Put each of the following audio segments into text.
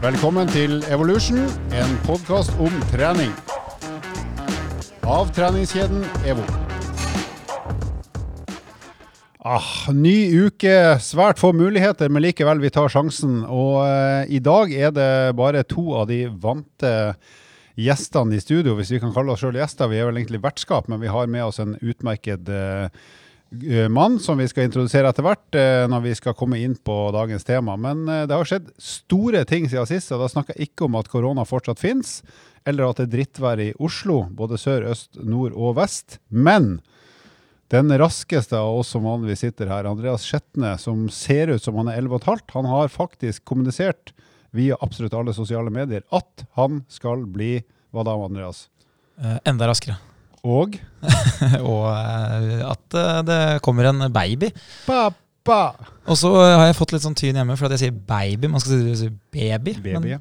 Velkommen til Evolution, en podkast om trening. Av treningskjeden EVO. Ah, ny uke, svært få muligheter, men likevel vi tar sjansen. Og eh, i dag er det bare to av de vante gjestene i studio, hvis vi kan kalle oss sjøl gjester. Vi er vel egentlig vertskap, men vi har med oss en utmerket eh, mann som vi skal introdusere etter hvert eh, når vi skal komme inn på dagens tema. Men eh, det har skjedd store ting siden sist, og da snakker jeg ikke om at korona fortsatt finnes, eller at det er drittvær i Oslo, både sør, øst, nord og vest. Men den raskeste av oss som vanligvis sitter her, Andreas Skjetne, som ser ut som han er 11,5, han har faktisk kommunisert via absolutt alle sosiale medier at han skal bli Hva da, Andreas? Eh, enda raskere. Og og eh, at eh, det kommer en baby. pappa! Og så har jeg fått litt sånn tyn hjemme for at jeg sier baby. Man skal si baby. Baby.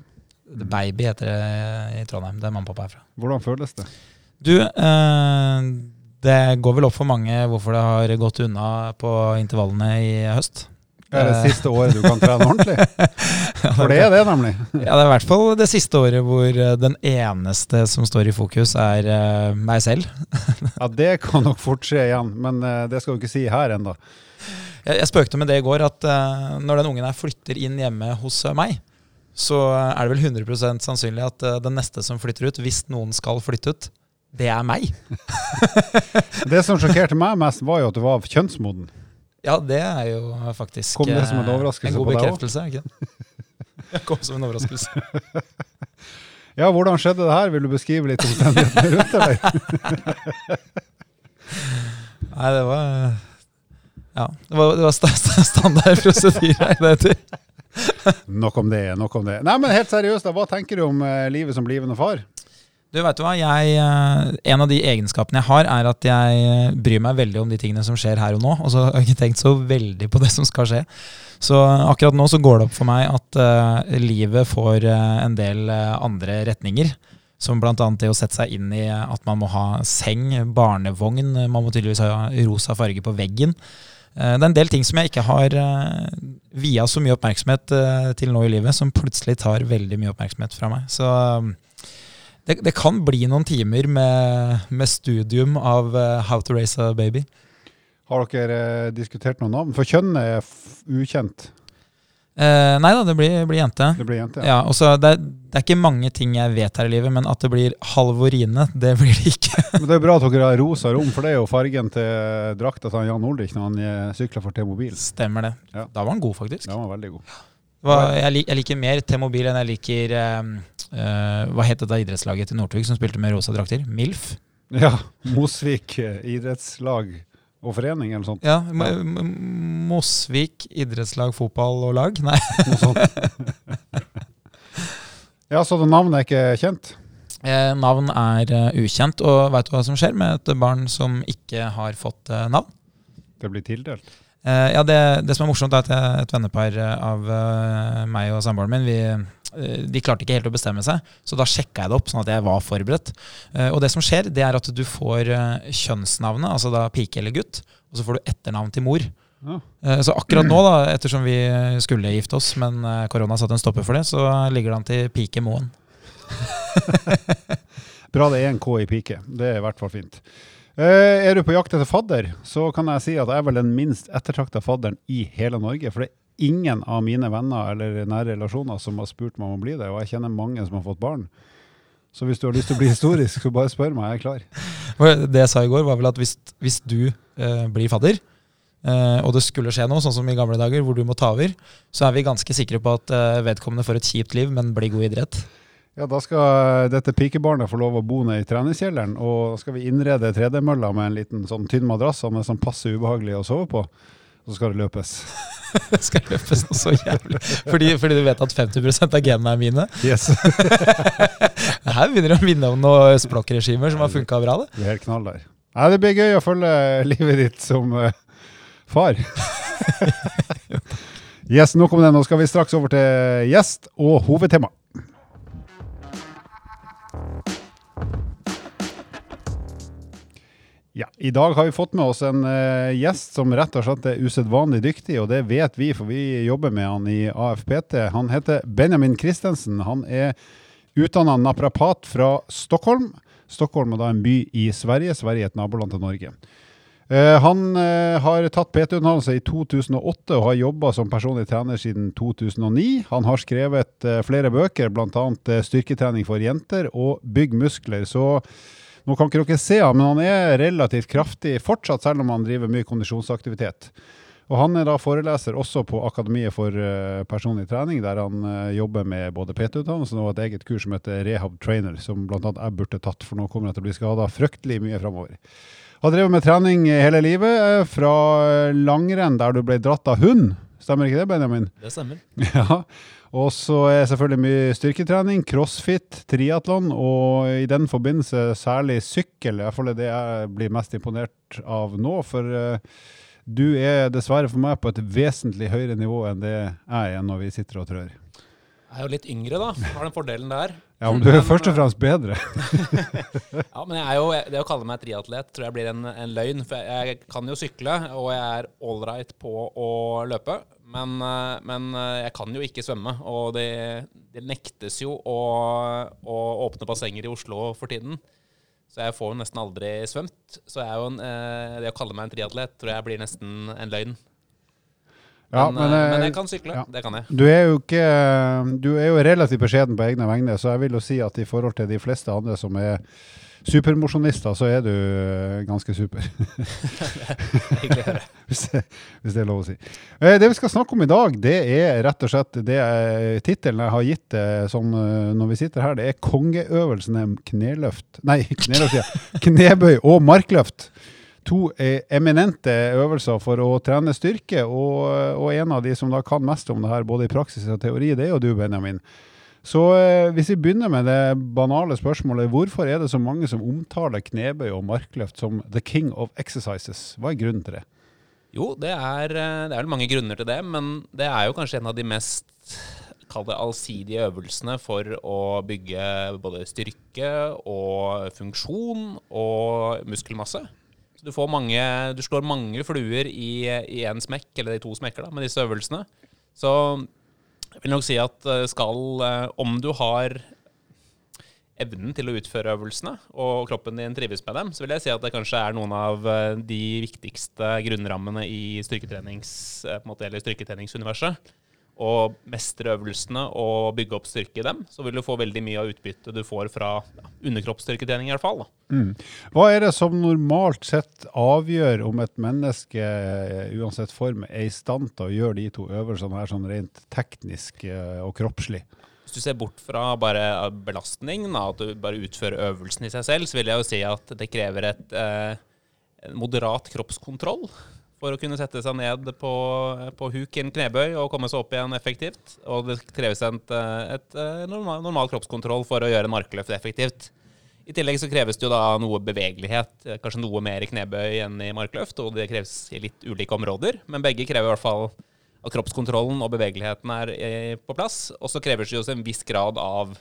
Men baby heter det i Trondheim. Det er mamma og pappa herfra. Hvordan føles det? Du, eh, det går vel opp for mange hvorfor det har gått unna på intervallene i høst. Er det Eh, siste året du kan trene ordentlig? For det er det, nemlig. Ja, det er i hvert fall det siste året hvor eh, den eneste som står i fokus, er eh, meg selv. Ja, Det kan nok fort skje igjen, men det skal du ikke si her ennå. Jeg, jeg spøkte med det i går, at når den ungen her flytter inn hjemme hos meg, så er det vel 100 sannsynlig at den neste som flytter ut, hvis noen skal flytte ut, det er meg. Det som sjokkerte meg mest, var jo at du var kjønnsmoden. Ja, det er jo faktisk Kom det som en eh, overraskelse en god på deg bekreftelse, ikke kom som en overraskelse. Ja, hvordan skjedde det her? Vil du beskrive litt omstendighetene rundt det? eller? Nei, det var Ja, det var, det var sta- sta- standard prosedyre. Nok om det. nok om det. Nei, men Helt seriøst, da, hva tenker du om eh, livet som blivende far? Du vet du hva, jeg, eh, En av de egenskapene jeg har, er at jeg bryr meg veldig om de tingene som skjer her og nå. Og så har jeg ikke tenkt så veldig på det som skal skje. Så akkurat nå så går det opp for meg at uh, livet får uh, en del uh, andre retninger. Som bl.a. det å sette seg inn i at man må ha seng, barnevogn, man må tydeligvis ha rosa farge på veggen. Eh, Det er en del ting som jeg ikke har via så mye oppmerksomhet eh, til nå i livet, som plutselig tar veldig mye oppmerksomhet fra meg. Så det, det kan bli noen timer med, med studium av uh, How to raise a baby. Har dere eh, diskutert noen navn? For kjønn er ukjent. Uh, nei da, det blir, blir jente. Det blir jente. Ja, og så det, er- det er ikke mange ting jeg vet her i livet, men at det blir Halvorine, det blir det ikke. Men det er bra at dere har rosa rom, for det er jo fargen til drakta til Jan Olrik når han sykler for T-mobil. Stemmer det. Ja. Da var han god, faktisk. Da var veldig god. Hva, jeg, lik, jeg liker mer T-mobil enn jeg liker eh, Hva het dette idrettslaget til Northug som spilte med rosa drakter? MILF? Ja. Mosvik eh, idrettslag og forening eller noe sånt. Ja, Mosvik idrettslag, fotball og lag? Nei. Noe sånt. ja, så navnet er ikke kjent? Eh, navn er eh, ukjent, og veit du hva som skjer med et barn som ikke har fått eh, navn? Det blir tildelt? Eh, ja, det, det som er morsomt, er at jeg- et vennepar eh, av uh, meg og samboeren min vi, uh, de klarte ikke helt å bestemme seg, så da sjekka jeg det opp, sånn at jeg var forberedt. Og det som skjer, det er at du får kjønnsnavnet, altså da pike eller gutt, og så får du etternavn til mor. Ja. Så akkurat nå, da, ettersom vi skulle gifte oss, men korona satte en stopper for det, så ligger det an til Pike Moen. Bra det er en K i pike. Det er i hvert fall fint. Eh, er du på jakt etter fadder, så kan jeg si at jeg er vel den minst ettertrakta fadderen i hele Norge. For det er ingen av mine venner eller nære relasjoner som har spurt meg om å bli det, og jeg kjenner mange som har fått barn. Så hvis du har lyst til å bli historisk, så bare spør meg, jeg er klar. Det jeg sa i går, var vel at hvis, hvis du eh, blir fadder, eh, og det skulle skje noe, sånn som i gamle dager, hvor du må ta over, så er vi ganske sikre på at eh, vedkommende får et kjipt liv, men blir god idrett. Ja, Da skal dette pikebarnet få lov å bo ned i treningskjelleren, og da skal vi innrede tredemølla med en liten sånn tynn madrass som er sånn passe ubehagelig å sove på. Og så skal det løpes. Det skal løpes noe så jævlig. Fordi, fordi du vet at 50% av genene er mine. Yes. Det her begynner å minne om noen østblokkregimer som har funka bra. det. Det er helt knall der. Nei, det blir gøy å følge livet ditt som uh, far. yes, nok om det. Nå skal vi straks over til gjest og hovedtema. Ja, I dag har vi fått med oss en uh, gjest som rett og slett er usedvanlig dyktig, og det vet vi, for vi jobber med han i AFPT. Han heter Benjamin Christensen. Han er utdanna naprapat fra Stockholm. Stockholm er da en by i Sverige. Sverige er et naboland til Norge. Uh, han uh, har tatt PT-utdannelse i 2008 og har jobba som personlig trener siden 2009. Han har skrevet flere bøker, bl.a. 'Styrketrening for jenter' og 'Bygg muskler'. Så nå kan ikke dere se men han er relativt kraftig fortsatt, selv om han driver mye kondisjonsaktivitet. Og Han er da foreleser også på Akademiet for uh, personlig trening, der han uh, jobber med både PT-utdannelsen og et eget kurs som heter Rehab Trainer, som bl.a. jeg burde tatt, for nå kommer jeg til å bli skada fryktelig mye framover. Har drevet med trening hele livet, uh, fra langrenn der du ble dratt av hund. Stemmer ikke det, Benjamin? Det stemmer. Ja, og så er selvfølgelig mye styrketrening, crossfit, triatlon, og i den forbindelse særlig sykkel. I hvert fall er det jeg blir mest imponert av nå. For uh, du er dessverre for meg på et vesentlig høyere nivå enn det jeg er når vi sitter og trør. Jeg er jo litt yngre, da. Har den fordelen der. Ja, men du er men, først og fremst bedre. ja, men er jo, det å kalle meg triatlet tror jeg blir en, en løgn. For jeg, jeg, kan jo sykle, og jeg er ålreit på å løpe. Men, eh, men, eh, jeg kan jo ikke svømme, og det, det nektes jo å, å, åpne bassenger i Oslo for tiden. Så jeg får jo nesten aldri svømt. Så en, eh, det å kalle meg en triatlet tror jeg blir nesten en løgn. Ja, men, men, men, jeg kan sykle. Ja. Det kan jeg. Du er, jo ikke, du er jo relativt beskjeden på egne vegne, så jeg vil jo si at i forhold til de fleste andre som er supermosjonister, så er du eh, ganske super. Hyggelig å høre. hvis, hvis, det er lov å si. Eh, det vi skal snakke om i dag, det er rett og slett det tittelen jeg har gitt sånn, når vi sitter her, det er kongeøvelsene kneløft Nei, kneløft, ja. Knebøy og markløft. To eminente øvelser for å trene styrke, og, og en av de som da kan mest om det her, både i praksis og teori, det er jo du, Benjamin. Så eh, hvis vi begynner med det banale spørsmålet, hvorfor er det så mange som omtaler knebøy og markløft som the king of exercises? Hva er grunnen til det? Jo, det er, eh, det er mange grunner til det, men det er jo kanskje en av de mest kall det allsidige øvelsene for å bygge både styrke og funksjon og muskelmasse. Så du, får mange, du slår mange fluer i én smekk, eller i to smekker, da, med disse øvelsene. Så jeg vil nok si at eh, skal eh, Om du har evnen til å utføre øvelsene, og kroppen din trives med dem, så vil jeg si at det kanskje er noen av eh, de viktigste grunnrammene i styrketrenings, styrketreningsuniverset og mestre øvelsene og bygge opp styrke i dem, så vil du få veldig mye av utbyttet du får fra ja, underkroppsstyrketrening i hvert fall. Mm. Hva er det som normalt sett avgjør om et menneske, uansett form, er i stand til å gjøre de to øvelsene her sånn rent teknisk eh, og kroppslig? Hvis du ser bort fra bare belastning, da, at du bare utfører øvelsen i seg selv, så vil jeg jo si at det krever et eh, moderat kroppskontroll for å kunne sette seg ned på, på huk i en knebøy og komme seg opp igjen effektivt. Og det kreves et, et, et normal, normal, kroppskontroll for å gjøre en markløft effektivt. I tillegg så kreves det jo da noe bevegelighet, kanskje noe mer i knebøy enn i markløft, og det kreves i litt ulike områder, men begge krever i hvert fall at kroppskontrollen og bevegeligheten er på plass. Og så kreves det jo en viss grad av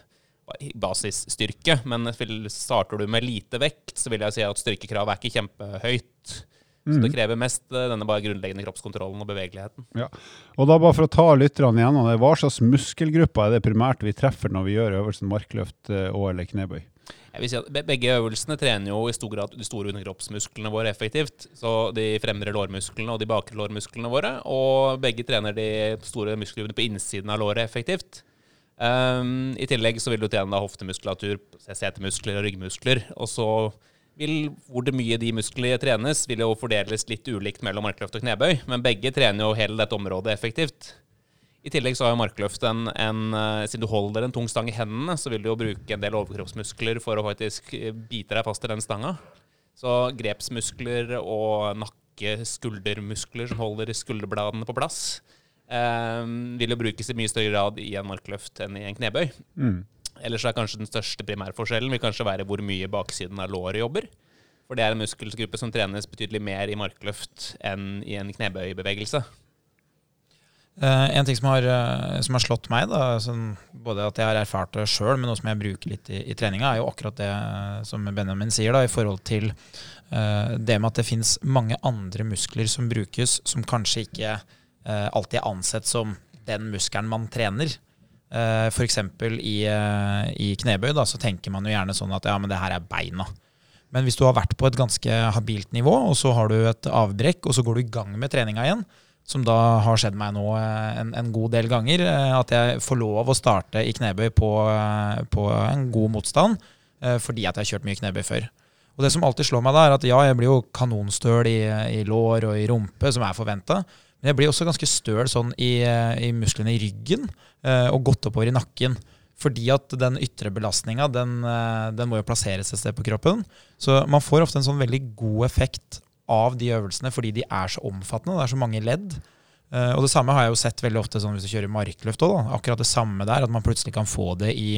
basisstyrke, men starter du med lite vekt, så vil jeg si at styrkekravet er ikke kjempehøyt. Så det mhm. krever mest eh, denne bare grunnleggende kroppskontrollen og bevegeligheten. Ja. Og da bare for å ta lytterne igjennom det, Hva slags muskelgrupper er det primært vi treffer når vi gjør øvelsen markløft eh, og eller knebøy? Jeg vil si at Begge øvelsene trener jo i stor grad de store underkroppsmusklene våre effektivt. Så de fremre lårmusklene og de bakre lårmusklene våre. Og begge trener de store muskelgruppene på innsiden av låret effektivt. Um, I tillegg så vil du trene da hoftemuskulatur, setemuskler og ryggmuskler. Og så vil, hvor det mye de musklene trenes, vil jo fordeles litt ulikt mellom markløft og knebøy, men begge trener jo hele dette området effektivt. I tillegg så har jo markløft en, en, eh, Siden du holder en tung stang i hendene, så vil du jo bruke en del overkroppsmuskler for å faktisk eh, bite deg fast i den stanga. Så grepsmuskler og nakke-skuldermuskler som holder skulderbladene på plass, eh, vil jo brukes i mye større grad i en markløft enn i en knebøy. Mm. Ellers er kanskje den største primærforskjellen vil kanskje være hvor mye baksiden av låret jobber. For det er en muskelgruppe som trenes betydelig mer i markløft enn i en knebøybevegelse. Uh, en ting som har, eh, som har slått meg, da, sånn, både at jeg har erfart det sjøl, men noe som jeg bruker litt i, i treninga, er jo akkurat det eh, som Benjamin sier, da, i forhold til det med at det fins mange andre muskler som brukes, som kanskje ikke alltid er ansett som den muskelen man trener. Uh, F.eks. I, uh, i knebøy da, så tenker man jo gjerne sånn at ja, men det her er beina. Men hvis du har vært på et ganske habilt nivå, og så har du et avbrekk, og så går du i gang med treninga igjen, som da har skjedd meg nå eh, en, en god del ganger, at jeg får lov å starte i knebøy på, på en god motstand fordi at jeg har kjørt mye knebøy før. Og det som alltid slår meg da, er at ja, jeg blir jo kanonstøl i, i lår og i rumpe, som er forventa. Men jeg blir også ganske støl sånn i, i musklene i ryggen eh, og godt oppover i nakken. Fordi at den ytre belastninga, den, eh, den, må jo plasseres et sted på kroppen. Så man får ofte en sånn veldig god effekt av de øvelsene fordi de er så omfattende. Det er så mange ledd. Eh, og det samme har jeg jo sett veldig ofte sånn hvis du kjører markløft òg. Akkurat det samme der, at man plutselig kan få det i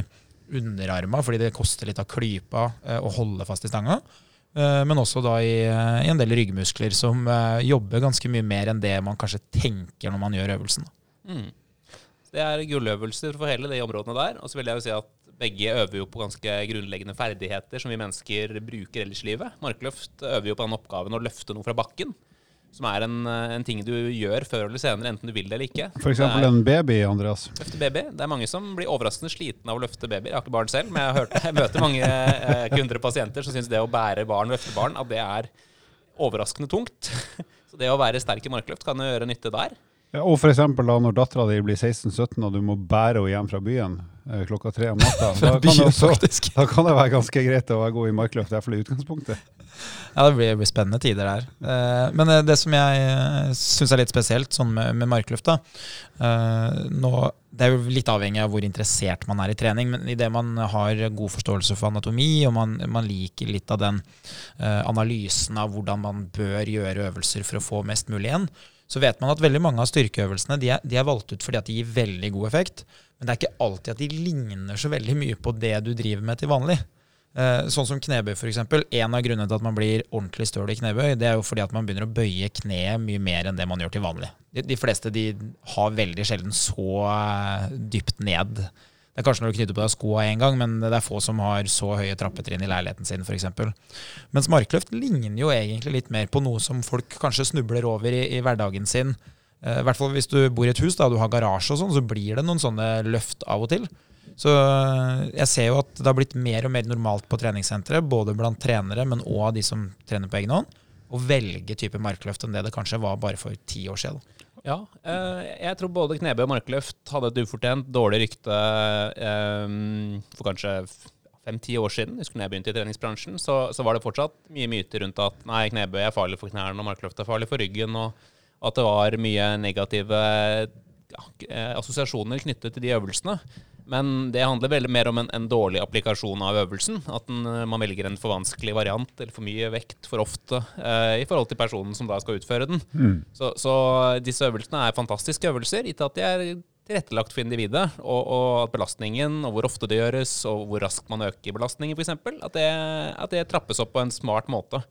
underarma fordi det koster litt av klypa å holde fast i stanga. Eh, men også da i, eh, i, en del ryggmuskler som uh, jobber ganske mye mer enn det man kanskje tenker når man gjør øvelsen. Mm. Det er gulløvelser for hele de områdene der. Og så vil jeg jo si at begge øver jo på ganske grunnleggende ferdigheter som vi mennesker bruker ellers i livet. Markløft øver jo på den oppgaven å løfte noe fra bakken som er en, eh, en, ting du gjør før eller senere, enten du vil det eller ikke. F.eks. en baby, Andreas? Løfte baby. Det er mange som blir overraskende slitne av å løfte baby. Jeg har ikke barn selv, men jeg, hørt, jeg møter mange eh, kunder og pasienter som syns det å bære barn, løfte barn, at det er overraskende tungt. Så det å være sterk i markløft kan jo gjøre nytte der. Ja, og f.eks. når dattera di blir 16-17 og du må bære henne hjem fra byen klokka tre om natta, da kan, det også, da kan det være ganske greit å være god i markløft, iallfall i utgangspunktet. Ja, det blir, blir, spennende tider der. Eh, men eh, det som jeg eh, syns er litt spesielt sånn med, med markløft da, eh, nå, Det er jo litt avhengig av hvor interessert man er i trening, men idet man har god forståelse for anatomi, og man, man liker litt av den eh, analysen av hvordan man bør gjøre øvelser for å få mest mulig igjen, så vet man at veldig mange av styrkeøvelsene de er, de er, valgt ut fordi at de gir veldig god effekt. Men det er ikke alltid at de ligner så veldig mye på det du driver med til vanlig. Eh, sånn som knebøy, f.eks. En av grunnene til at man blir ordentlig støl i knebøy, det er jo fordi at man begynner å bøye kneet mye mer enn det man gjør til vanlig. De, de fleste de har veldig sjelden så eh, dypt ned. Det er kanskje når du knytter på deg skoa én gang, men det er få som har så høye trappetrinn i leiligheten sin, f.eks. Mens markløft ligner jo egentlig litt mer på noe som folk kanskje snubler over i, i hverdagen sin. Eh, I hvert fall hvis du bor i et hus da du har garasje og sånn, så blir det noen sånne løft av og til. Så eh, jeg ser jo at det har blitt mer og mer normalt på treningssenteret, både blant trenere, men òg de som trener på egen hånd, å velge type markløft enn det det kanskje var bare for ti år siden. Ja, eh, jeg tror både knebøy og markløft hadde et ufortjent dårlig rykte eh, for kanskje fem-ti år siden. Husker når jeg begynte i treningsbransjen, så, så, var det fortsatt mye myter rundt at nei, knebøy er farlig for knærne, og markløft er farlig for ryggen, og at det var mye negative ja, eh, assosiasjoner knyttet til de øvelsene. Men det handler veldig mer om en, en dårlig applikasjon av øvelsen. At den, eh, man velger en for vanskelig variant eller for mye vekt for ofte eh, i forhold til personen som da skal utføre den. Mm. Så, så, disse øvelsene er fantastiske øvelser, gitt at de er tilrettelagt for individet. Og, og, at belastningen, og hvor ofte det gjøres, og hvor raskt man øker belastningen f.eks., at, det, at det trappes opp på en smart måte.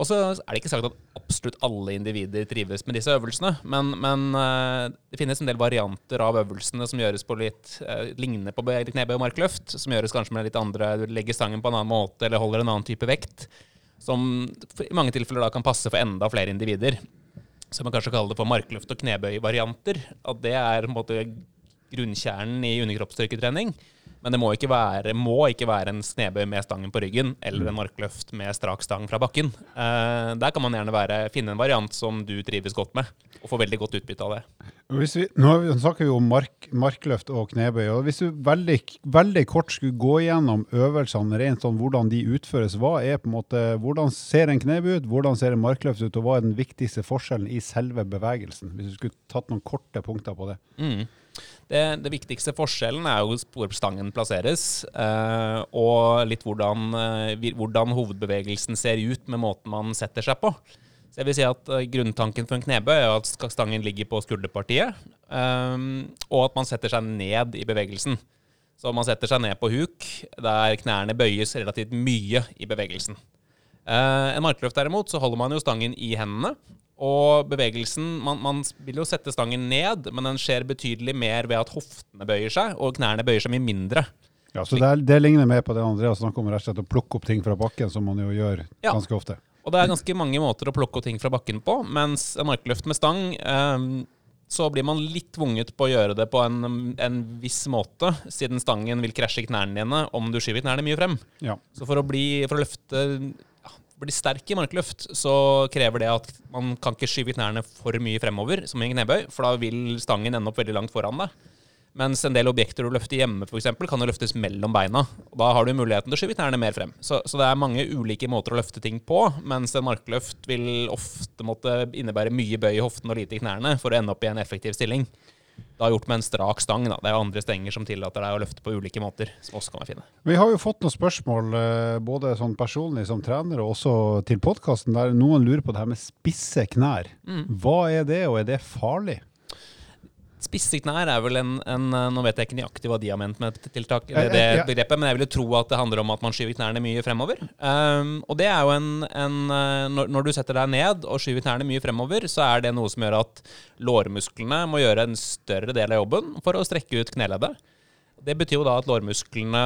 Og så er det ikke sagt at absolutt alle individer trives med disse øvelsene, men, men uh, det finnes en del varianter av øvelsene som gjøres på litt uh, lignende på knebøy og markløft, som gjøres kanskje med litt andre Du legger stangen på en annen måte eller holder en annen type vekt, som i mange tilfeller da kan passe for enda flere individer. Så man kanskje kaller det for markløft- og knebøy-varianter. At det er på en måte grunnkjernen i underkroppsstyrketrening. Men det må ikke være, må ikke være en snebøy med stangen på ryggen eller en markløft med strak stang fra bakken. Eh, der kan man gjerne være, finne en variant som du trives godt med, og få veldig godt utbytte av det. Vi, nå snakker vi om mark, markløft og knebøy. og Hvis du veldig, veldig, kort skulle gå gjennom øvelsene, rent sånn hvordan de utføres, hva er på en måte, hvordan ser en knebøy ut, hvordan ser en markløft ut, og hva er den viktigste forskjellen i selve bevegelsen? Hvis du skulle tatt noen korte punkter på det. Mm. Det, det, viktigste forskjellen er jo hvor stangen plasseres, eh, og litt hvordan, eh, hvordan, hovedbevegelsen ser ut med måten man setter seg på. Så jeg vil si at eh, Grunntanken for en knebøy er at stangen ligger på skulderpartiet, og at man setter seg ned i bevegelsen. Så man setter seg ned på huk, der knærne bøyes relativt mye i bevegelsen. En markløft derimot, så holder man jo stangen i hendene, Og bevegelsen man, man vil jo sette stangen ned, men den skjer betydelig mer ved at hoftene bøyer seg, og knærne bøyer seg mye mindre. Ja, så det, er, det ligner mer på det Andreas snakker om, rett og slett å plukke opp ting fra bakken, som man jo gjør Ja. ganske ofte. Og det er ganske mange måter å plukke opp ting fra bakken på, mens en markløft med stang eh, så blir man litt tvunget på å gjøre det på en, en viss måte, siden stangen vil krasje i knærne dine om du skyver knærne mye frem. Ja. Så for å bli, for å løfte ja, bli sterk i markløft, så krever det at man kan ikke skyve knærne for mye fremover, som i en knebøy, for da vil stangen ende opp veldig langt foran deg. Mens en del objekter du løfter hjemme, eksempel, kan jo løftes mellom beina. Og da har du muligheten til å skyve knærne mer frem. Så, så det er mange ulike måter å løfte ting på, mens en markløft vil ofte måtte innebære mye bøy i hoften og lite i knærne for å ende opp i en effektiv stilling. Har gjort med en strak stang. Da. Det er andre stenger som tillater deg å løfte på ulike måter, som også kan være fine. Vi har jo fått noen spørsmål, eh, både sånn personlig som trener og også til podkasten, der noen lurer på det her med spisse knær. Mm. Hva er det, og er det farlig? Spisse knær er vel en, en Nå vet jeg ikke nøyaktig hva de har ment med tiltak, Eh, det, det eh, begrepet, men jeg vil jo tro at det handler om at man skyver knærne mye fremover. Um, og det er jo en, en eh, når, når du setter deg ned og skyver knærne mye fremover, så er det noe som gjør at lårmusklene må gjøre en større del av jobben for å strekke ut kneleddet. Det betyr jo da at lårmusklene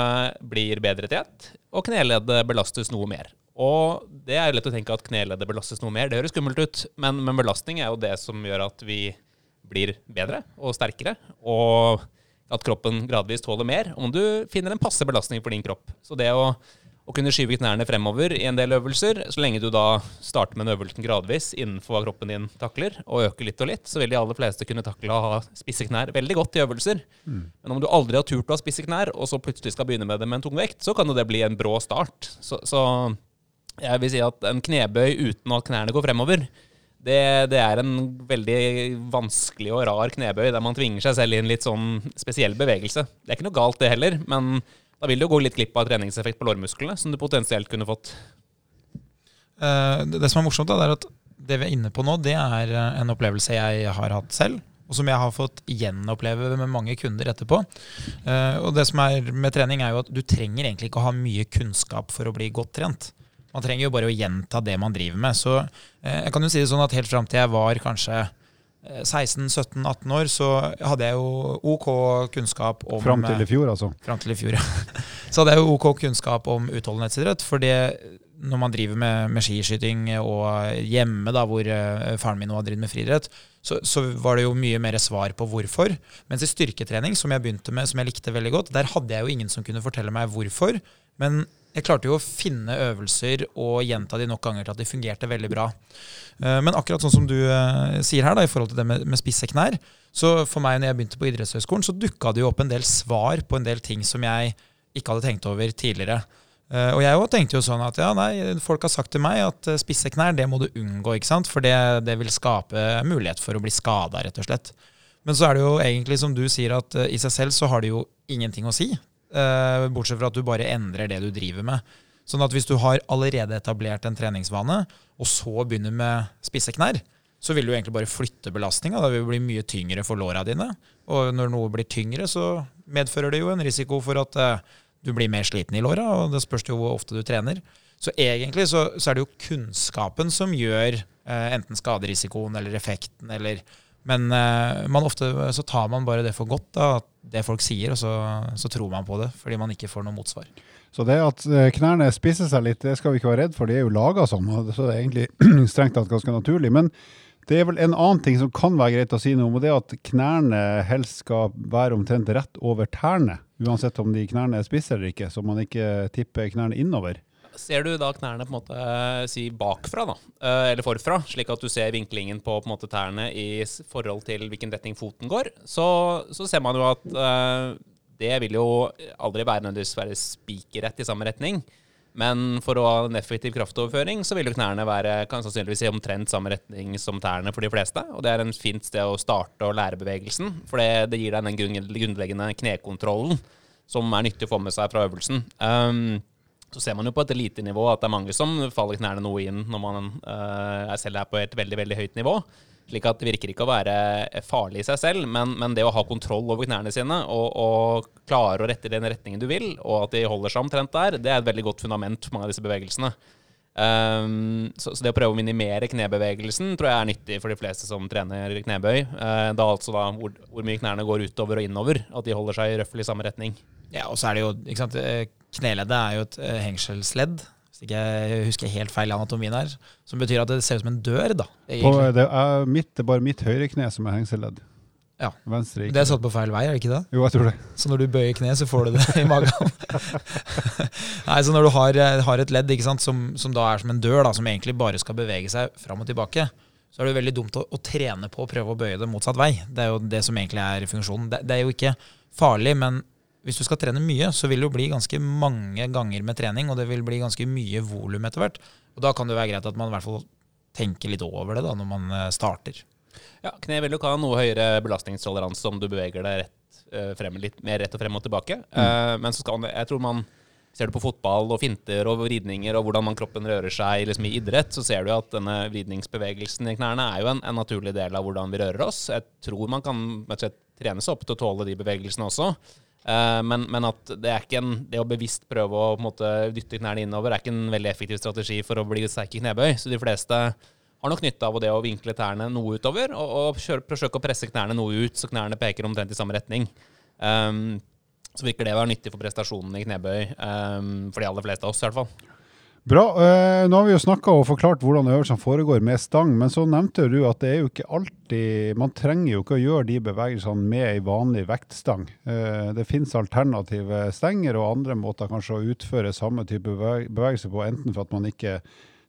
blir bedre tett, og kneleddet belastes noe mer. Og det er jo lett å tenke at kneleddet belastes noe mer. Det høres skummelt ut, men, men belastning er jo det som gjør at vi blir bedre og sterkere, og at kroppen gradvis tåler mer, om du finner en passe belastning for din kropp. Så det å, å kunne skyve knærne fremover i en del øvelser, så lenge du da starter med den øvelsen gradvis innenfor hva kroppen din takler, og øker litt og litt, så vil de aller fleste kunne takle å ha spisse knær veldig godt i øvelser. Men om du aldri har turt å ha spisse knær, og så plutselig skal begynne med det med en tungvekt, så kan jo det bli en brå start. Så, så jeg vil si at en knebøy uten at knærne går fremover, det, det er en veldig vanskelig og rar knebøy der man tvinger seg selv i en litt sånn spesiell bevegelse. Det er ikke noe galt, det heller, men da vil du jo gå litt glipp av treningseffekt på lårmusklene, som du potensielt kunne fått. Eh, det, som er morsomt, er at det vi er inne på nå, det er eh, en opplevelse jeg har hatt selv. Og som jeg har fått gjenoppleve med mange kunder etterpå. Eh, og det som er med trening, er jo at du trenger egentlig ikke å ha mye kunnskap for å bli godt trent. Man trenger jo bare å gjenta det man driver med. Så eh, jeg kan jo si det sånn at helt fram til jeg var kanskje eh, 16-17-18 år, så hadde jeg jo OK kunnskap om Fram til eh, i fjor, altså. Fram til i fjor, ja. Så hadde jeg jo OK kunnskap om utholdenhetsidrett. For når man driver med, med skiskyting og hjemme, da, hvor eh, faren min nå har drevet med friidrett, så, så var det jo mye mer svar på hvorfor. Mens i styrketrening, som jeg begynte med, som jeg likte veldig godt, der hadde jeg jo ingen som kunne fortelle meg hvorfor. Men jeg klarte jo å finne øvelser og gjenta de nok ganger til at de fungerte veldig bra. Eh, Men akkurat sånn som du eh, sier her, da, i forhold til det med, med spisse knær, så for meg når jeg begynte på idrettshøyskolen, så dukka det jo opp en del svar på en del ting som jeg ikke hadde tenkt over tidligere. Eh, og jeg òg tenkte jo sånn at ja, nei, folk har sagt til meg at spisse knær, det må du unngå, ikke sant? For det, det vil skape mulighet for å bli skada, rett og slett. Men så er det jo egentlig som du sier, at i seg selv så har det jo ingenting å si. Eh, bortsett fra at du bare endrer det du driver med. Sånn at hvis du har allerede etablert en treningsvane, og så begynner med spisse knær, så vil du egentlig bare flytte belastninga. Det vil bli mye tyngre for låra dine. Og når noe blir tyngre, så medfører det jo en risiko for at eh, du blir mer sliten i låra, og det spørs jo hvor ofte du trener. Så egentlig så, så er det jo kunnskapen som gjør eh, enten skaderisikoen eller effekten eller Men eh, ofte så tar man bare det for godt, da, at det folk sier, og så, så tror man på det fordi man ikke får noe motsvar. Så det at eh, knærne spisser seg litt, det skal vi ikke være redd for. De er jo laga sånn, så det er egentlig strengt tatt ganske naturlig. Men det er vel en annen ting som kan være greit å si noe om, og det er at knærne helst skal være omtrent rett over tærne. Uansett om de knærne er eller ikke, så man ikke tipper knærne innover. Ser du da knærne på en måte eh, si bakfra, da, eh, eller forfra, slik at du ser vinklingen på, på måte tærne i forhold til hvilken retning foten går, så, så ser man jo at uh, det vil jo aldri være nødvendigvis være spikerrett i samme retning. Men for å ha en effektiv kraftoverføring, så vil jo knærne være kan sannsynligvis i omtrent samme retning som tærne for de fleste. Og det er en fint sted å starte å lære bevegelsen, for det, det gir deg den grunnleggende knekontrollen som er nyttig å få med seg fra øvelsen. Um, så ser man jo på et elitenivå at det er mange som faller knærne noe inn når man uh, selv er på et veldig veldig høyt nivå. Slik at det virker ikke å være farlig i seg selv, men, men det å ha kontroll over knærne sine og, og klare å rette i den retningen du vil, og at de holder seg omtrent der, det er et veldig godt fundament for mange av disse bevegelsene. Um, så, så, det å prøve å minimere knebevegelsen tror jeg er nyttig for de fleste som trener knebøy. Uh, da altså da hvor, hvor, mye knærne går utover og innover. At de holder seg i røftlig samme retning. Ja, og så er det jo ikke sant, eh, Kneleddet er jo et uh, hengselsledd. Hvis ikke jeg husker helt feil anatomien her. Som betyr at det ser ut som en dør. da. På, det, er mitt, det er bare mitt høyre kne som er hengselsledd Ja. Venstre. Det er satt på feil vei, er det ikke det? Jo, jeg tror det. Så når du bøyer kne, så får du det i magen? Nei, så når du har, eh, har et ledd sant, som, som, da er som en dør, da, som egentlig bare skal bevege seg fram og tilbake, så er det veldig dumt å, å, trene på å prøve å bøye det motsatt vei. Det er jo det som egentlig er funksjonen. Det, det er jo ikke farlig, men hvis du skal trene mye, så vil det jo bli ganske mange ganger med trening, og det vil bli ganske mye volum etter hvert. Og da kan det være greit at man i hvert fall tenker litt over det da, når man eh, starter. Ja, Kne vil jo ha noe høyere belastningstoleranse om du beveger deg rett, uh, frem, litt mer rett og frem og tilbake. Mm. Uh, men så skal, jeg tror man ser du på fotball og finter og vridninger og hvordan man kroppen rører seg liksom i idrett, så ser du at denne vridningsbevegelsen i knærne er jo en, en, naturlig del av hvordan vi rører oss. Jeg tror man kan trene seg opp til å tåle de bevegelsene også. Uh, men, men, at det, er ikke en, det å bevisst prøve å måte, dytte knærne innover er ikke en veldig effektiv strategi for å bli sterk i knebøy. Så de fleste har nok nytte av det å vinkle tærne noe utover, og, og forsøke å presse knærne noe ut, så knærne peker omtrent i samme retning. Um, så virker det å være nyttig for prestasjonen i knebøy, um, for de aller fleste av oss i hvert fall. Bra. Uh, nå har vi jo snakka og forklart hvordan øvelsene foregår med stang, men så nevnte du at det er jo ikke alltid Man trenger jo ikke å gjøre de bevegelsene med ei vanlig vektstang. Uh, det finnes alternative stenger og andre måter kanskje å utføre samme type bevegelse på, enten for at man ikke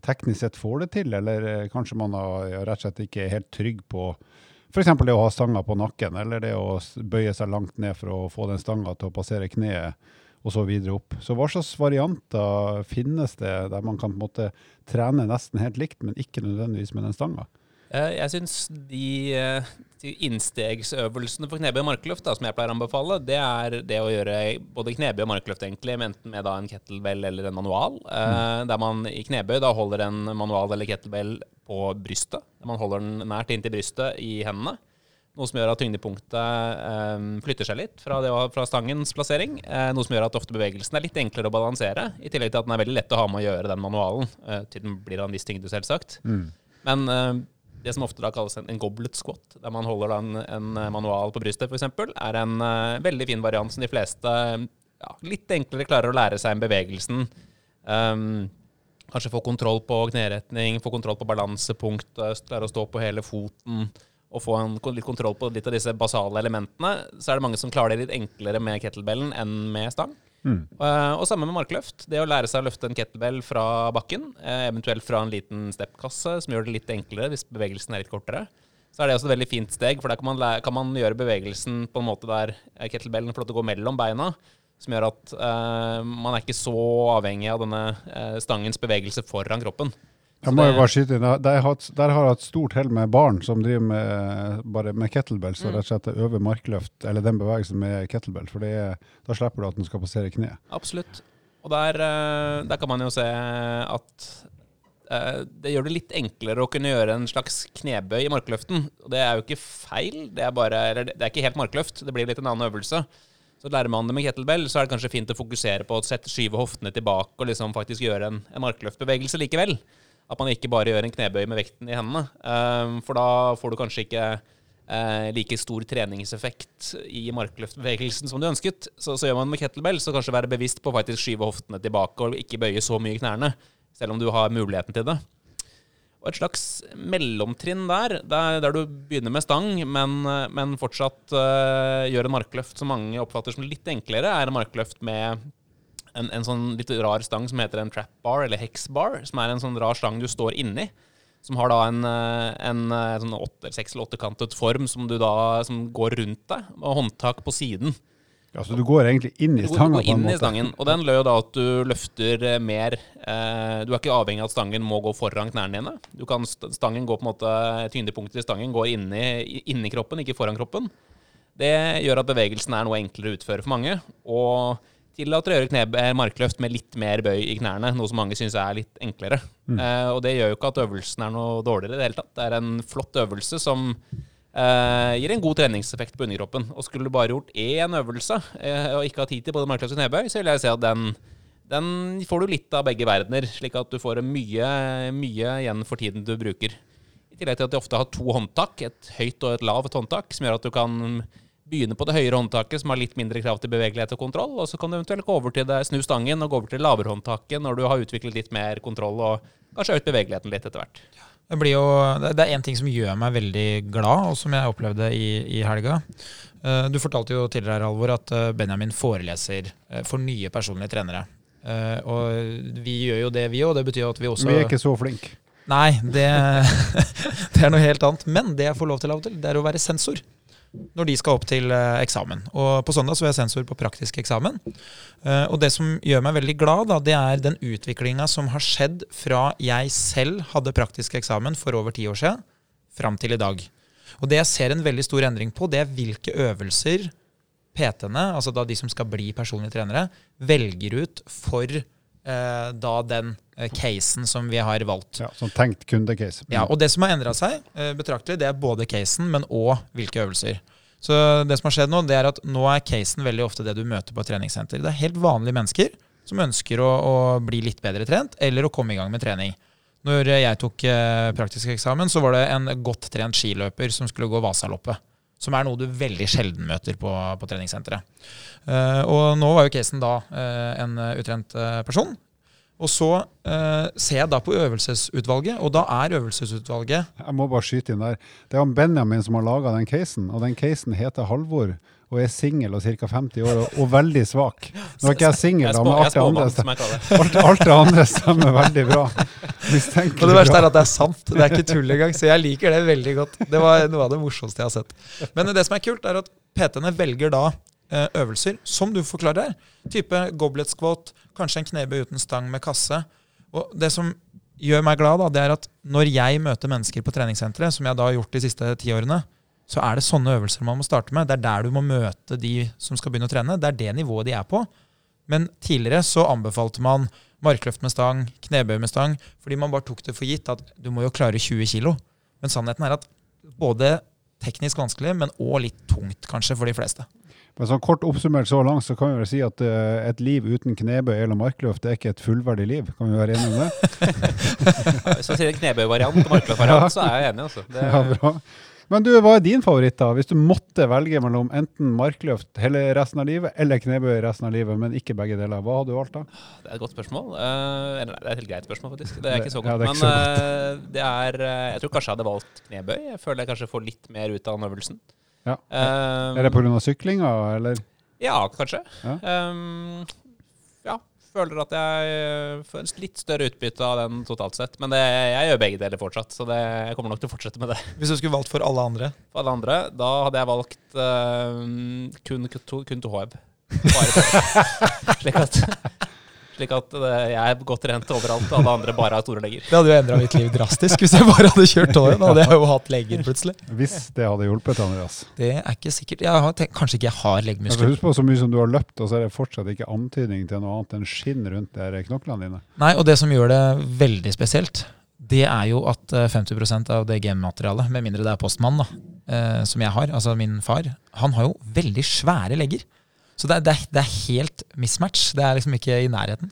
teknisk sett får det til, eller eh, kanskje man har, rett og slett ikke er helt trygg på f.eks. det å ha stanga på nakken, eller det å bøye seg langt ned for å få den stanga til å passere kneet, og så videre opp. Så hva slags varianter finnes det der man kan på en måte trene nesten helt likt, men ikke nødvendigvis med den stanga? Eh, jeg syns de, eh, de, innstegsøvelsene for knebøy og markløft da, som jeg pleier å anbefale, det er det å gjøre både knebøy og markløft, egentlig, enten med da en kettlebell eller en manual. Eh, mm. Der man i knebøy da holder en manual eller kettlebell på brystet. Der man holder den nært inntil brystet i hendene. Noe som gjør at tyngdepunktet eh, flytter seg litt fra, det, fra stangens plassering. Eh, noe som gjør at ofte bevegelsen er litt enklere å balansere, i tillegg til at den er veldig lett å ha med å gjøre, den manualen. Eh, til den blir av en viss tyngde, selvsagt. Mm. Men det som ofte da kalles en, en goblet squat, der man holder en, en, manual på brystet f.eks., er en uh, veldig fin variant som de fleste ja, litt enklere klarer å lære seg en bevegelsen. Um, kanskje få kontroll på kneretning, få kontroll på balansepunkt, klare å stå på hele foten og få en, litt kontroll på litt av disse basale elementene. Så er det mange som klarer det litt enklere med kettlebellen enn med stang. Mm. Uh, og samme med markløft. Det å lære seg å løfte en kettlebell fra bakken, uh, eventuelt fra en liten steppkasse, som gjør det litt enklere hvis bevegelsen er litt kortere, så er det også et veldig fint steg, for der kan man, kan man gjøre bevegelsen på en måte der eh, kettlebellen får lov til å gå mellom beina, som gjør at uh, man er ikke så avhengig av denne stangens bevegelse foran kroppen. Jeg må jo bare skyte inn, Der har jeg hatt stort hell med barn som driver med, bare med kettlebell, så mm. rett og slett øver markløft, eller den bevegelsen med kettlebell. For da slipper du at den skal passere kneet. Absolutt. Og der, eh, der, kan man jo se at uh, det gjør det litt enklere å kunne gjøre en slags knebøy i markløften. Og det er jo ikke feil, det er, bare, det er ikke helt markløft, det blir litt en annen øvelse. Så lærer man det med kettlebell, så er det kanskje fint å fokusere på å sette, skyve hoftene tilbake og liksom faktisk gjøre en, en markløftbevegelse likevel. At man ikke bare gjør en knebøy med vekten i hendene. Um, for da får du kanskje ikke uh, like stor treningseffekt i markløftbevegelsen som du ønsket. Så, så, gjør man med kettlebell, så kanskje være bevisst på å faktisk skyve hoftene tilbake og ikke bøye så mye knærne, selv om du har muligheten til det. Og et slags mellomtrinn der, der, der du begynner med stang, men, men fortsatt uh, gjør en markløft som mange oppfatter som litt enklere, er en markløft med en, en, sånn litt rar stang som heter en trap bar, eller hex bar, som er en sånn rar stang du står inni. Som har da en, eh, en, en eh, sånn åtte, seks- eller åttekantet form som, du da, som går rundt deg, og håndtak på siden. Ja, Så du går egentlig inn i stanga? Du går inn i stangen, og den løy da at du løfter eh, mer eh, Du er ikke avhengig av at stangen må gå foran knærne dine. Du kan, stangen gå på en måte, Tyngdepunktet i stangen går inni, inni kroppen, ikke foran kroppen. Det gjør at bevegelsen er noe enklere å utføre for mange. og tillater å gjøre kneb, markløft med litt mer bøy i knærne, noe som mange syns er litt enklere. Mm. Eh, og det gjør jo ikke at øvelsen er noe dårligere i det hele tatt. Det er en flott øvelse som eh, gir en god treningseffekt på underkroppen. Og skulle du bare gjort én øvelse eh, og ikke ha tid til både markløft og knebøy, så vil jeg si at den, den får du litt av begge verdener, slik at du får mye, mye igjen for tiden du bruker. I tillegg til at de ofte har to håndtak, et høyt og et lavt håndtak, som gjør at du kan begynne på det høyere håndtaket, som har litt mindre krav til bevegelighet og kontroll, og så kan du eventuelt gå over til det, snu stangen og gå over til lavere håndtaket når du har utviklet litt mer kontroll og kanskje økt bevegeligheten litt etter hvert. Det, blir jo, det er én ting som gjør meg veldig glad, og som jeg opplevde i, i helga. Uh, du fortalte jo tidligere her, Alvor, at uh, Benjamin foreleser uh, for nye personlige trenere. og vi gjør jo det, vi òg. Det betyr at vi også Vi er ikke så flinke. Nei, det, det, er noe helt annet. Men det jeg får lov til av og til, det er å være sensor når de skal opp til eh, eksamen. Og På søndag så er jeg sensor på praktisk eksamen. Eh, og Det som gjør meg veldig glad, da, det er den utviklinga som har skjedd fra jeg selv hadde praktisk eksamen for over ti år siden, fram til i dag. Og Det jeg ser en veldig stor endring på, det er hvilke øvelser PT-ene, altså da de som skal bli personlige trenere, velger ut for da den eh, casen som vi har valgt. Ja, Som tenkt kundecase. Ja, og det som har endra seg eh, betraktelig, det er både casen, men òg hvilke øvelser. Så det som har skjedd nå, det er at nå er casen veldig ofte det du møter på et treningssenter. Det er helt vanlige mennesker som ønsker å, å bli litt bedre trent, eller å komme i gang med trening. Når jeg tok eh, praktisk eksamen, så var det en godt trent skiløper som skulle gå Vasaloppet. Som er noe du veldig sjelden møter på, på treningssenteret. Uh, og nå var jo casen da uh, en utrent uh, person og så eh, ser jeg da på øvelsesutvalget, og da er øvelsesutvalget Jeg må bare skyte inn der. Det er Benjamin som har laga den casen, og den casen heter Halvor. Og er singel og ca. 50 år og, og veldig svak. Nå er ikke jeg singel, men alt det, andre stemmer, alt, alt det andre stemmer veldig bra. Og det verste er at det er sant. Det er ikke tull engang. Så jeg liker det veldig godt. Det var noe av det morsomste jeg har sett. Men det som er kult, er at PT-ene velger da Eh, øvelser, som du forklarer her. Type goblet squat, kanskje en knebøy uten stang med kasse. Og det som gjør meg glad, da, det er at når jeg møter mennesker på treningssenteret, som jeg da har gjort de siste ti årene, så er det sånne øvelser man må starte med. Det er der du må møte de som skal begynne å trene. Det er det nivået de er på. Men tidligere så anbefalte man markløft med stang, knebøy med stang, fordi man bare tok det for gitt at du må jo klare 20 kg. Men sannheten er at både teknisk vanskelig, men òg litt tungt kanskje for de fleste. Men sånn Kort oppsummert så langt så kan vi vel si at uh, et liv uten knebøy eller markløft det er ikke et fullverdig liv. Kan vi være enige om det? ja, hvis man sier knebøyvariant og markløftvariant, ja. så er jeg enig. Altså. Det... Ja, bra. Men du, hva er din favoritt, da? Hvis du måtte velge mellom enten markløft hele resten av livet eller knebøy resten av livet, men ikke begge deler, hva hadde du valgt da? Det er et godt spørsmål. Uh, eller, det er et helt greit spørsmål, faktisk. Det er ikke så godt. Ja, det er men uh, det er Jeg tror kanskje jeg hadde valgt knebøy. Jeg føler jeg kanskje får litt mer ut av den øvelsen. Ja. Um, er det pga. syklinga, eller? Ja, kanskje. Ja. Um. Føler at jeg får en litt større utbytte av den totalt sett. Men det, jeg gjør begge deler fortsatt, så det, jeg kommer nok til å fortsette med det. Hvis du skulle valgt for alle andre? For alle andre? Da hadde jeg valgt uh, kun, kun to HB. Bare Slik at slik at jeg er godt trent overalt, og alle andre bare har store legger. Det hadde jo endra mitt liv drastisk hvis jeg bare hadde kjørt tåret. Da hadde jeg jo hatt legger plutselig. Hvis det hadde hjulpet, Andreas. Det er ikke sikkert. Jeg tenkt, kanskje ikke jeg har leggmuskler. Husk på så mye som du har løpt, og så er det fortsatt ikke antydning til noe annet enn skinn rundt der knoklene dine. Nei, og det som gjør det veldig spesielt, det er jo at 50 eh, av det genmaterialet, med mindre det er postmannen, da, eh, som jeg har, altså min far, han har jo veldig svære legger. Så det er, det, er, det er, helt mismatch. Det er liksom ikke i nærheten.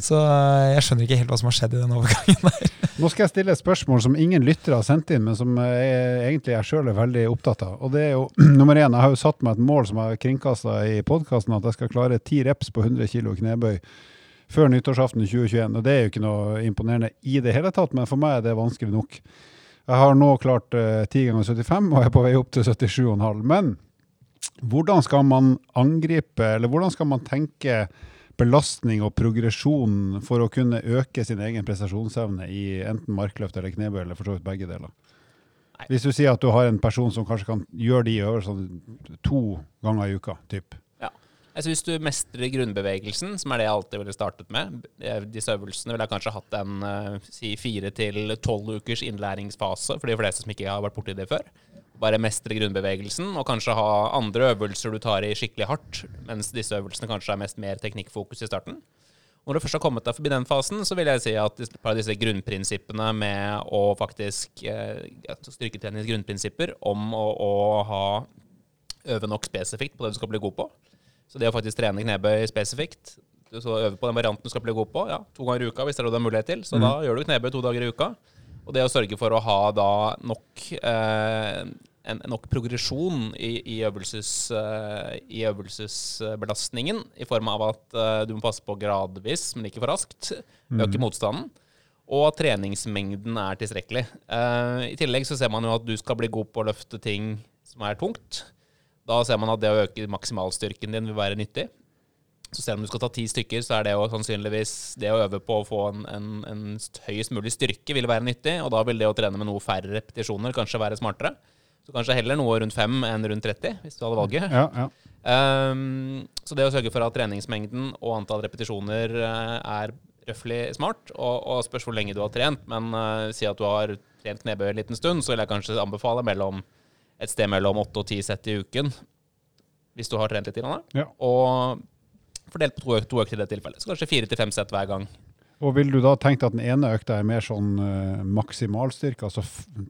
Så eh, jeg skjønner ikke helt hva som har skjedd i den overgangen der. Nå skal jeg stille et spørsmål som ingen lyttere har sendt inn, men som jeg, egentlig jeg sjøl er veldig opptatt av. Og det er jo nummer én, jeg har jo satt meg et mål som jeg har kringkasta i podkasten, at jeg skal klare ti reps på 100 kg knebøy før nyttårsaften 2021. Og det er jo ikke noe imponerende i det hele tatt, men for meg er det vanskelig nok. Jeg har nå klart uh, 10 ganger 75 og er på vei opp til 77,5. Men hvordan skal man angripe, eller hvordan skal man tenke belastning og progresjon for å kunne øke sin egen prestasjonsevne i enten markløft eller knebøy, eller for så vidt begge deler? Nei. Hvis du sier at du har en person som kanskje kan gjøre de øvelsene to ganger i uka, typ. Ja. Altså hvis du mestrer grunnbevegelsen, som er det jeg alltid ville startet med Disse øvelsene ville jeg kanskje hatt en uh, si fire til tolv ukers innlæringsfase for de fleste som ikke har vært borti det før bare mestre grunnbevegelsen, og kanskje ha andre øvelser du tar i skikkelig hardt, mens disse øvelsene kanskje er mest mer teknikkfokus i starten. Når du først har kommet deg forbi den fasen, så vil jeg si at et par av disse grunnprinsippene med å faktisk eh, Styrketreningens grunnprinsipper om å, å, ha øve nok spesifikt på det du skal bli god på. Så det å faktisk trene knebøy spesifikt, så øve på den varianten du skal bli god på. Ja, to ganger i uka hvis det er det du har mulighet til. Så Mm. da gjør du knebøy to dager i uka. Og det å sørge for å ha da nok, eh, en, nok progresjon i, i, øvelses, uh, i øvelsesbelastningen, i form av at uh, du må passe på gradvis, men ikke for raskt, øke motstanden, og at treningsmengden er tilstrekkelig. Uh, I tillegg så ser man jo at du skal bli god på å løfte ting som er tungt. Da ser man at det å øke maksimalstyrken din vil være nyttig. Så selv om du skal ta ti stykker, så er det jo sannsynligvis det å øve på å få en, en, en høyest mulig styrke vil være nyttig, og da vil det å trene med noe færre repetisjoner kanskje være smartere. Så kanskje heller noe rundt fem enn rundt 30, hvis du hadde valget. Ja, ja. Um, så det å sørge for at treningsmengden og antall repetisjoner eh, er røftlig smart, og, og spørs hvor lenge du har trent, men uh, si at du har trent knebøy en liten stund, så vil jeg kanskje anbefale mellom et sted mellom 8 og 10 sett i uken, hvis du har trent litt. i Ja. Og fordelt på to, øk- to økter i det tilfellet. Så kanskje fire til fem sett hver gang. Og vil du da tenke at den ene økta er mer sånn uh, maksimalstyrke, altså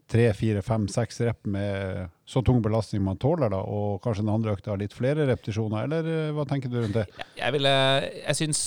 tre, fire, fem, seks rep med så tung belastning man tåler, da, og kanskje den andre økta har litt flere repetisjoner, eller eh, hva tenker du rundt det? Jeg, ville, jeg syns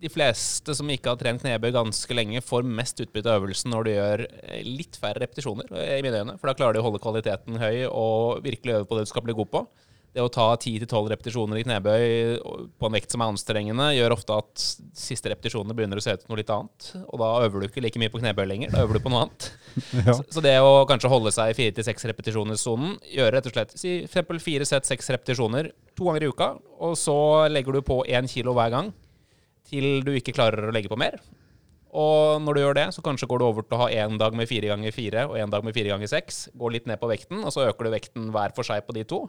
de fleste som ikke har trent knebøy ganske lenge, får mest utbytte av øvelsen når du gjør eh, litt færre repetisjoner, i mine øyne. For da klarer de å holde kvaliteten høy og virkelig øve på det du skal bli god på. Det å ta 10-12 repetisjoner i knebøy på en vekt som er anstrengende, gjør ofte at siste repetisjonene begynner å se ut som noe litt annet. Og da øver du ikke like mye på knebøy lenger, da øver du på noe annet. Ja. Så, så det å kanskje holde seg i fire til seks repetisjoner-sonen, gjøre rett og slett si eksempel fire sett seks repetisjoner to ganger i uka, og så legger du på én kilo hver gang til du ikke klarer å legge på mer. Og når du gjør det, så kanskje går du over til å ha én dag med fire ganger fire og én dag med fire ganger seks. Går litt ned på vekten, og så øker du vekten hver for seg på de to.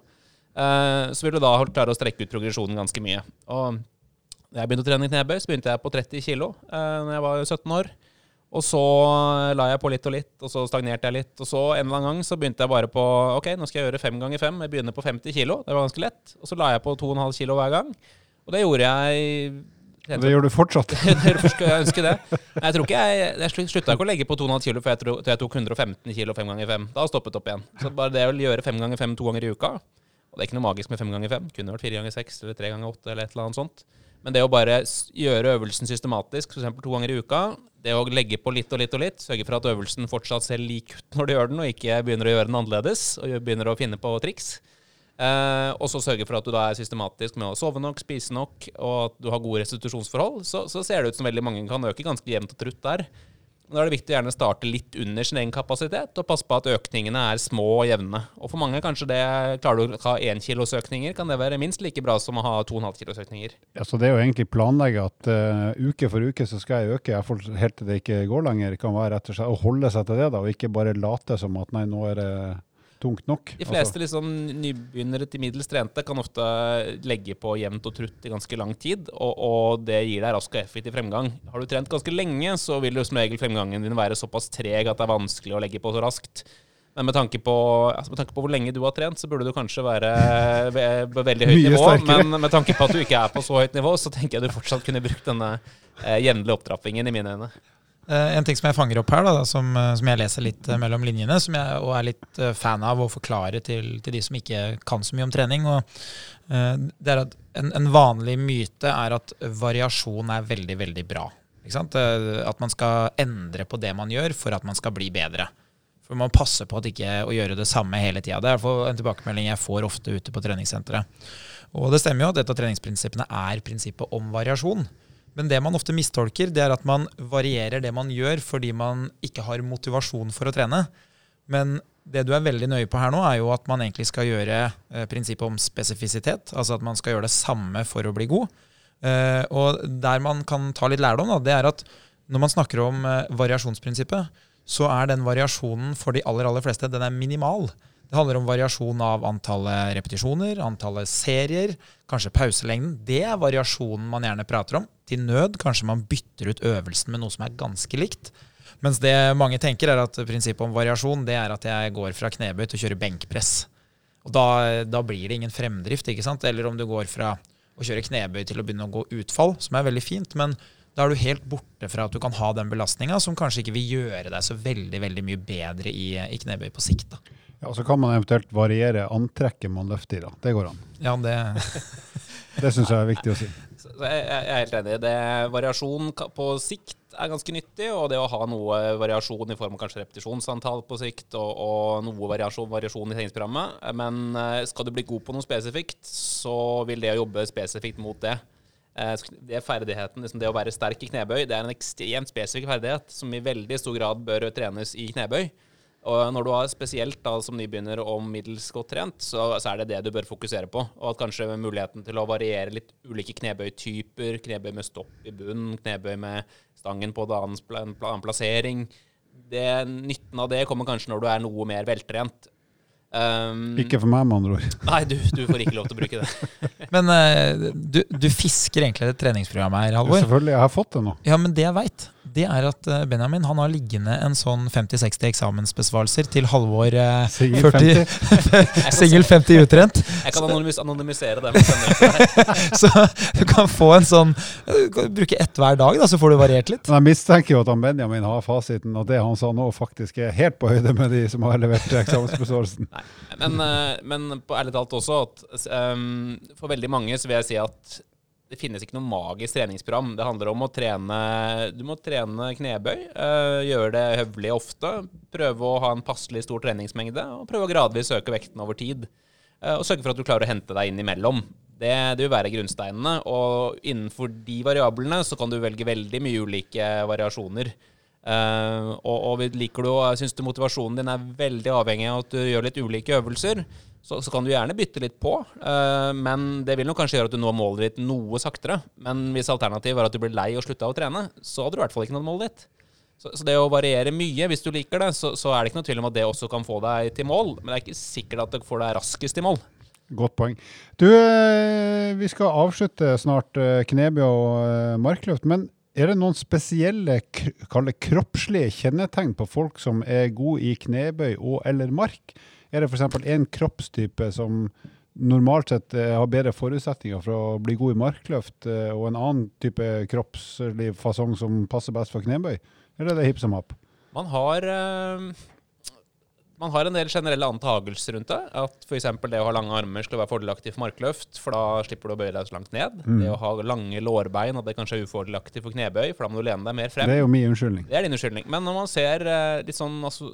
Eh, så vil du da klare å strekke ut progresjonen ganske mye. Og da jeg begynte å trene i knebøy, så begynte jeg på 30 kilo eh, når jeg var 17 år. Og så la jeg på litt og litt, og så stagnerte jeg litt. Og så en eller annen gang så begynte jeg bare på Ok, nå skal jeg gjøre fem ganger fem. Jeg begynner på 50 kilo. Det var ganske lett. Og så la jeg på 2,5 kilo hver gang. Og det gjorde jeg Det gjør du fortsatt. Jeg ønsker det? Men Jeg tror ikke jeg, jeg slutta ikke å legge på 2,5 kilo før jeg, tok 115 kilo fem ganger fem. Da stoppet opp igjen. Så bare det å gjøre fem ganger fem to ganger i uka Og det er ikke noe magisk med fem ganger fem. Kunne vært fire ganger seks eller tre ganger åtte eller et eller annet sånt. Men det å bare gjøre øvelsen systematisk, f.eks. to ganger i uka, det å legge på litt og litt og litt, sørge for at øvelsen fortsatt ser lik ut når du gjør den, og ikke begynner å gjøre den annerledes og begynner å finne på triks. Eh, og så sørge for at du da er systematisk med å sove nok, spise nok, og at du har gode restitusjonsforhold, så, så ser det ut som veldig mange kan øke ganske jevnt og trutt der. Men da er det viktig å gjerne starte litt under sin egen kapasitet, og passe på at økningene er små og jevne. Og for mange kanskje det Klarer du å ha én kilos økninger, kan det være minst like bra som å ha to og en halv kilos økninger. Ja, så det er jo egentlig planlegge at uh, uke for uke så skal jeg øke, iallfall helt til det ikke går lenger, kan være rett og slett å holde seg til det, da, og ikke bare late som at nei, nå er det tungt nok. De fleste liksom, nybegynnere til middels trente kan ofte legge på jevnt og trutt i ganske lang tid, og, og det gir deg rask og effektiv fremgang. Har du trent ganske lenge, så vil jo som regel fremgangen din være såpass treg at det er vanskelig å legge på så raskt. Men med tanke, på, altså med tanke på hvor lenge du har trent, så burde du kanskje være ve- på veldig høyt nivå. sterkere. Men med tanke på at du ikke er på så høyt nivå, så tenker jeg du fortsatt kunne brukt denne eh, jevnlige opptrappingen, i mine øyne. Eh, En ting som jeg fanger opp her, da, som, eh, som jeg leser litt eh, mellom linjene, som jeg og er litt fan av å forklare til, til de som ikke kan så mye om trening, og, det er at en, en vanlig myte er at variasjon er veldig, veldig bra. At man skal endre på det man gjør for at man skal bli bedre. For man passer på at ikke å gjøre det samme hele tida. Det er en tilbakemelding jeg får ofte ute på treningssenteret. Og det stemmer jo at et av treningsprinsippene er prinsippet om variasjon. Men det man ofte mistolker, det er at man varierer det man gjør fordi man ikke har motivasjon for å trene. Men det du er veldig nøye på her nå, er jo at man egentlig skal gjøre eh, prinsippet om spesifisitet. Altså at man skal gjøre det samme for å bli god. Eh, og der man kan ta litt lærdom, da, det er at når man snakker om eh, variasjonsprinsippet, så er den variasjonen for de aller, aller fleste den er minimal. Det handler om variasjon av antallet repetisjoner, antallet serier, kanskje pauselengden. Det er variasjonen man gjerne prater om. Til nød kanskje man bytter ut øvelsen med noe som er ganske likt. Mens det mange tenker, er at prinsippet om variasjon det er at jeg går fra knebøy til å kjøre benkpress. Og da, da blir det ingen fremdrift. ikke sant? Eller om du går fra å kjøre knebøy til å begynne å gå utfall, som er veldig fint. men da er du helt borte fra at du kan ha den belastninga som kanskje ikke vil gjøre deg så veldig veldig mye bedre i, i knebøy på sikt. da. Ja, så kan man eventuelt variere antrekket man løfter i, da. Det går an. Ja, det Det syns jeg er viktig å si. Så jeg, jeg er helt enig. Det, variasjon på sikt er ganske nyttig, og det å ha noe variasjon i form av kanskje repetisjonsantall på sikt, og, og noe variasjon, variasjon i treningsprogrammet. Men eh, skal du bli god på noe spesifikt, så vil det å jobbe spesifikt mot det. Eh, Det er ferdigheten, liksom det å være sterk i knebøy, det er en ekstremt spesifikk ferdighet som i veldig stor grad bør trenes i knebøy. Og når du har spesielt da, som nybegynner og middels godt trent, så, så er det det du bør fokusere på. Og at kanskje muligheten til å variere litt ulike knebøytyper, knebøy med stopp i bunnen, knebøy med stangen på en annen, pla- annen plassering det, Nytten av det kommer kanskje når du er noe mer veltrent. Um, Ikke for meg, med andre ord. Nei, du, du får ikke lov til å bruke det. Men uh, du, du fisker egentlig det treningsprogrammet her, Halvor. Selvfølgelig, jeg har fått det nå. Ja, men det jeg veit, det er at eh, Benjamin han har liggende en sånn 50-60 eksamensbesvarelser til halvår eh, Singel 40 50. Singel 50 utrent. Jeg kan anonymis anonymisere det. Så du kan få en sånn kan bruke ett hver dag, da, så får du variert litt. Men jeg mistenker jo at han Benjamin har fasiten, og det han sa nå faktisk er helt på høyde med de som har levert eksamensbesvarelsen. Men, eh, men på ærlig talt også at um, for veldig mange så vil jeg si at det finnes ikke noe magisk treningsprogram. Det handler om å trene Du må trene knebøy. øh, gjøre det høvelig ofte. Prøve å ha en passelig stor treningsmengde. Og prøve å gradvis øke vekten over tid. Øh, og sørge for at du klarer å hente deg inn imellom. Det, det vil være grunnsteinene. Og innenfor de variablene så kan du velge veldig mye ulike variasjoner. Uh, og, og liker du og syns du motivasjonen din er veldig avhengig av at du gjør litt ulike øvelser, så, så kan du gjerne bytte litt på. uh, men det vil nok kanskje gjøre at du når målet ditt noe saktere. Men hvis alternativet var at du blir lei og slutta å trene, så hadde du i hvert fall ikke nådd målet ditt. Så, så det å variere mye, hvis du liker det, så, så er det ikke noe tvil om at det også kan få deg til mål. Men det er ikke sikkert at det får deg raskest til mål. Godt poeng. Du, eh, vi skal avslutte snart eh, knebøy og markløft, men er det noen spesielle kroppslige kjennetegn på folk som er gode i knebøy og eller mark? Er det f.eks. en kroppstype som normalt sett eh, har bedre forutsetninger for å bli god i markløft, eh, og en annen type kroppslig fasong som passer best for knebøy? Eller er det hipp som happ? Man har, eh, man har en del generelle antagelser rundt det. At f.eks. det å ha lange armer skulle være fordelaktig for markløft, for da slipper du å bøye deg så langt ned. Det å ha lange lårbein, at det kanskje er ufordelaktig for knebøy, for da må du lene deg mer frem. Det er jo min unnskyldning. Det er din unnskyldning. Men når man ser litt sånn altså,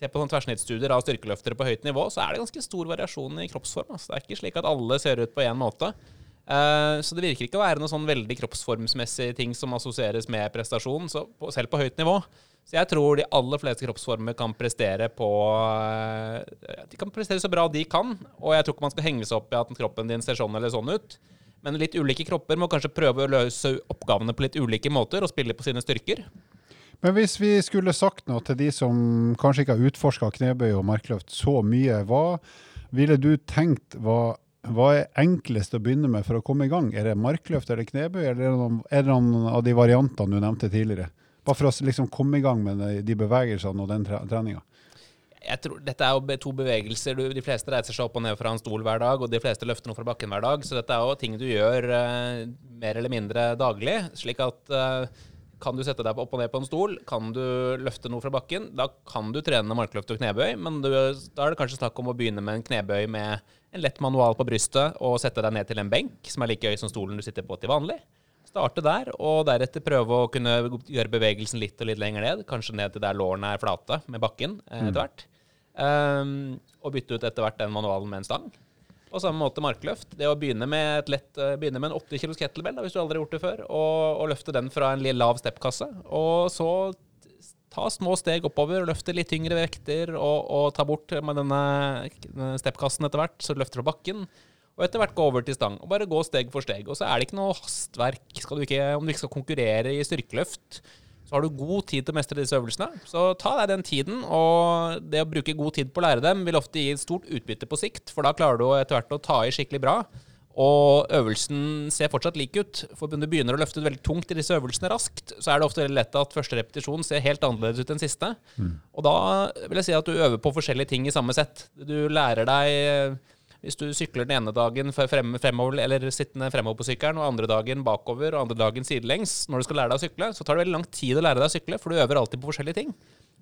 Se på sånne tverrsnittsstudier av styrkeløftere på høyt nivå, så er det ganske stor variasjon i kroppsform. Altså. Det er ikke slik at alle ser ut på én måte. Eh, så det virker ikke å være noe sånn veldig kroppsformsmessige ting som assosieres med prestasjon, selv på høyt nivå. Så jeg tror de aller fleste kroppsformer kan prestere på eh, De kan prestere så bra de kan, og jeg tror ikke man skal henge seg opp i at kroppen din ser sånn eller sånn ut. Men litt ulike kropper må kanskje prøve å løse oppgavene på litt ulike måter og spille på sine styrker. Men hvis vi skulle sagt noe til de som kanskje ikke har utforska knebøy og markløft så mye, hva ville du tenkt var hva er enklest å begynne med for å komme i gang? Er det markløft eller knebøy, eller er det noen, er det noen av de variantene du nevnte tidligere? Bare for å liksom komme i gang med de, bevegelsene og den tre treninga. Jeg tror, dette er jo to bevegelser. De fleste reiser seg opp og ned fra en stol hver dag, og de fleste løfter noe fra bakken hver dag. Så dette er jo ting du gjør uh, mer eller mindre daglig. Slik at eh, kan du sette deg opp og ned på en stol, kan du løfte noe fra bakken, da kan du trene markløft og knebøy, men du, da er det kanskje snakk om å begynne med en knebøy med en lett manual på brystet og sette deg ned til en benk som er like høy som stolen du sitter på til vanlig. Starte der, og deretter prøve å kunne gjøre bevegelsen litt og litt lenger ned. Kanskje ned til der lårene er flate med bakken eh, etter hvert. Um, og bytte ut etter hvert den manualen med en stang. På samme måte markløft. Det å begynne med, et lett, eh, begynne med en 80 kilos kettlebell, da, hvis du aldri har gjort det før, og, og løfte den fra en lav steppkasse. Og så ta små steg oppover, løfte litt tyngre vekter, og, og ta bort med denne, steppkassen etter hvert, så du løfter fra bakken. Og etter hvert gå over til stang. Og bare gå steg for steg. Og så er det ikke noe hastverk. Du ikke, om du ikke skal konkurrere i styrkeløft, så har du god tid til å mestre disse øvelsene. Så ta deg den tiden, og det å bruke god tid på å lære dem vil ofte gi et stort utbytte på sikt, for da klarer du etter hvert å ta i skikkelig bra. Og øvelsen ser fortsatt lik ut. For når du begynner å løfte veldig tungt i disse øvelsene raskt, så er det ofte veldig lett at første repetisjon ser helt annerledes ut enn siste. Og da vil jeg si at du øver på forskjellige ting i samme sett. Du lærer deg hvis du sykler den ene dagen frem, fremover, eller sittende fremover på sykkelen, og andre dagen bakover, og andre dagen sidelengs, når du skal lære deg å sykle, så tar det veldig lang tid å lære deg å sykle, for du øver alltid på forskjellige ting.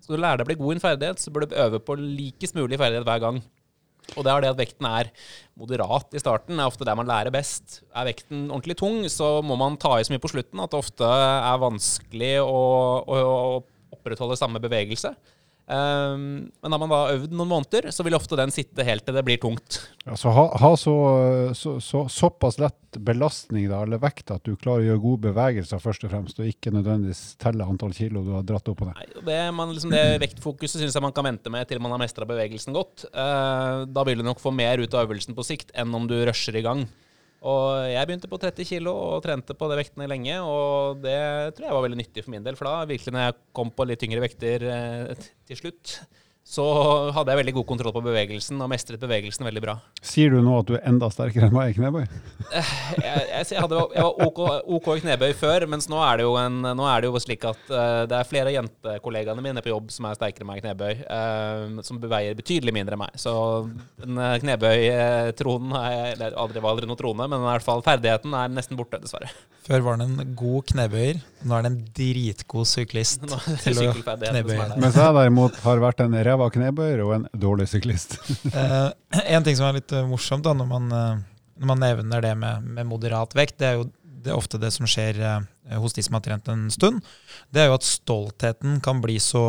Skal du lære deg å bli god i en ferdighet, så bør du øve på likest mulig ferdighet hver gang. Og det er det at vekten er moderat i starten. Er ofte der man lærer best. Er vekten ordentlig tung, så må man ta i så mye på slutten at det ofte er vanskelig å, å, å opprettholde samme bevegelse. Um, men har man da øvd noen måneder, så vil ofte den sitte helt til det blir tungt. så ha, ha så, så, så, såpass lett belastning da, eller vekt at du klarer å gjøre gode bevegelser først og fremst, og ikke nødvendigvis telle antall kilo du har dratt opp på det. Nei, det, man, liksom det vektfokuset syns jeg man kan vente med til man har mestra bevegelsen godt. Uh, da vil du nok få mer ut av øvelsen på sikt enn om du rusher i gang. Og jeg begynte på 30 kg og trente på de vektene lenge, og det tror jeg var veldig nyttig for min del. For da virkelig når jeg kom på litt tyngre vekter eh, til slutt, så hadde jeg veldig god kontroll på bevegelsen og mestret bevegelsen veldig bra. Sier du nå at du er enda sterkere enn meg i knebøy? Eh, jeg, jeg, jeg, hadde, jeg var OK, OK, i knebøy før, mens nå er det jo, en, er det jo slik at uh, det er flere av jentekollegaene mine på jobb som er sterkere enn meg i knebøy, uh, som beveier betydelig mindre enn meg. Så den knebøy-tronen Det aldri, var aldri noe trone, men i hvert fall ferdigheten er nesten borte, dessverre. Før var det en god knebøyer, nå er det en dritgod syklist til å knebøye. Mens jeg derimot har vært en ræva knebøyer og en dårlig syklist. uh, en ting som er litt morsomt da, når man, når man nevner det med, med, moderat vekt, det er jo det er ofte det som skjer hos de som har trent en stund. Det er jo at stoltheten kan bli så,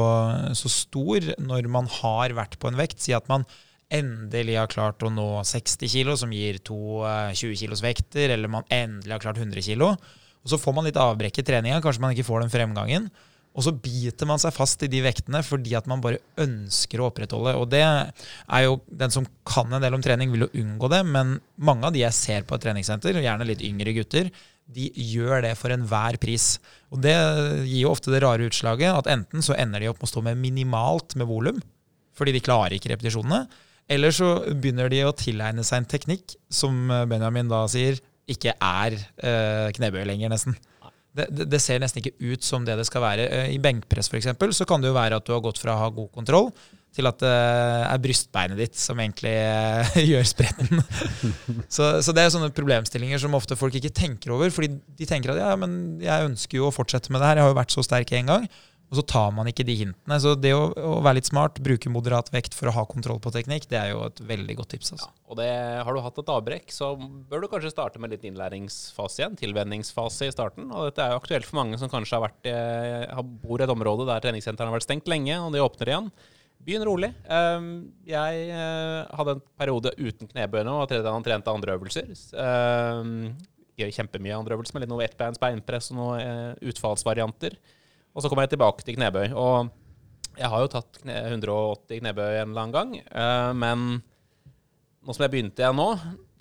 så stor når man har vært på en vekt. Si at man endelig har klart å nå 60 kg, som gir to 20 eh, kilos vekter, eller man endelig har klart 100 kg. Og så får man litt avbrekk i treninga, kanskje man ikke får den fremgangen. Og så biter man seg fast i de vektene fordi at man bare ønsker å opprettholde. Og det er jo den som kan en del om trening, vil jo unngå det, men mange av de jeg ser på et treningssenter, gjerne litt yngre gutter, de gjør det for enhver pris. Og det gir jo ofte det rare utslaget at enten så ender de opp med å stå med minimalt med volum, fordi de klarer ikke repetisjonene, eller så begynner de å tilegne seg en teknikk som Benjamin da sier ikke er eh, knebøy lenger, nesten. Det, det, ser nesten ikke ut som det det skal være. Eh, I benkpress for eksempel, så kan det jo være at du har gått fra å ha god kontroll til at det er brystbeinet ditt som egentlig eh, gjør spretten. så, så, det er sånne problemstillinger som ofte folk ikke tenker over. fordi de tenker at ja, men jeg ønsker jo å fortsette med det her, jeg har jo vært så sterk en gang. Og så tar man ikke de hintene. Så det å, å, være litt smart, bruke moderat vekt for å ha kontroll på teknikk, det er jo et veldig godt tips. Altså. Ja, og det, Har du hatt et avbrekk, så bør du kanskje starte med litt innlæringsfase igjen. Tilvenningsfase i starten. Og dette er jo aktuelt for mange som kanskje har vært, har bor i et område der treningssentrene har vært stengt lenge, og de åpner igjen. Begynn rolig. Ehm, jeg eh, hadde en periode uten knebøy nå, og trente andre øvelser. Ehm, gjør kjempemye andre øvelser, med litt noe ettbeins beinpress og noen eh, utfallsvarianter. Og så kommer jeg tilbake til knebøy. Og jeg har jo tatt kne 180 knebøy en eller annen gang. Uh, men nå som jeg begynte igjen nå,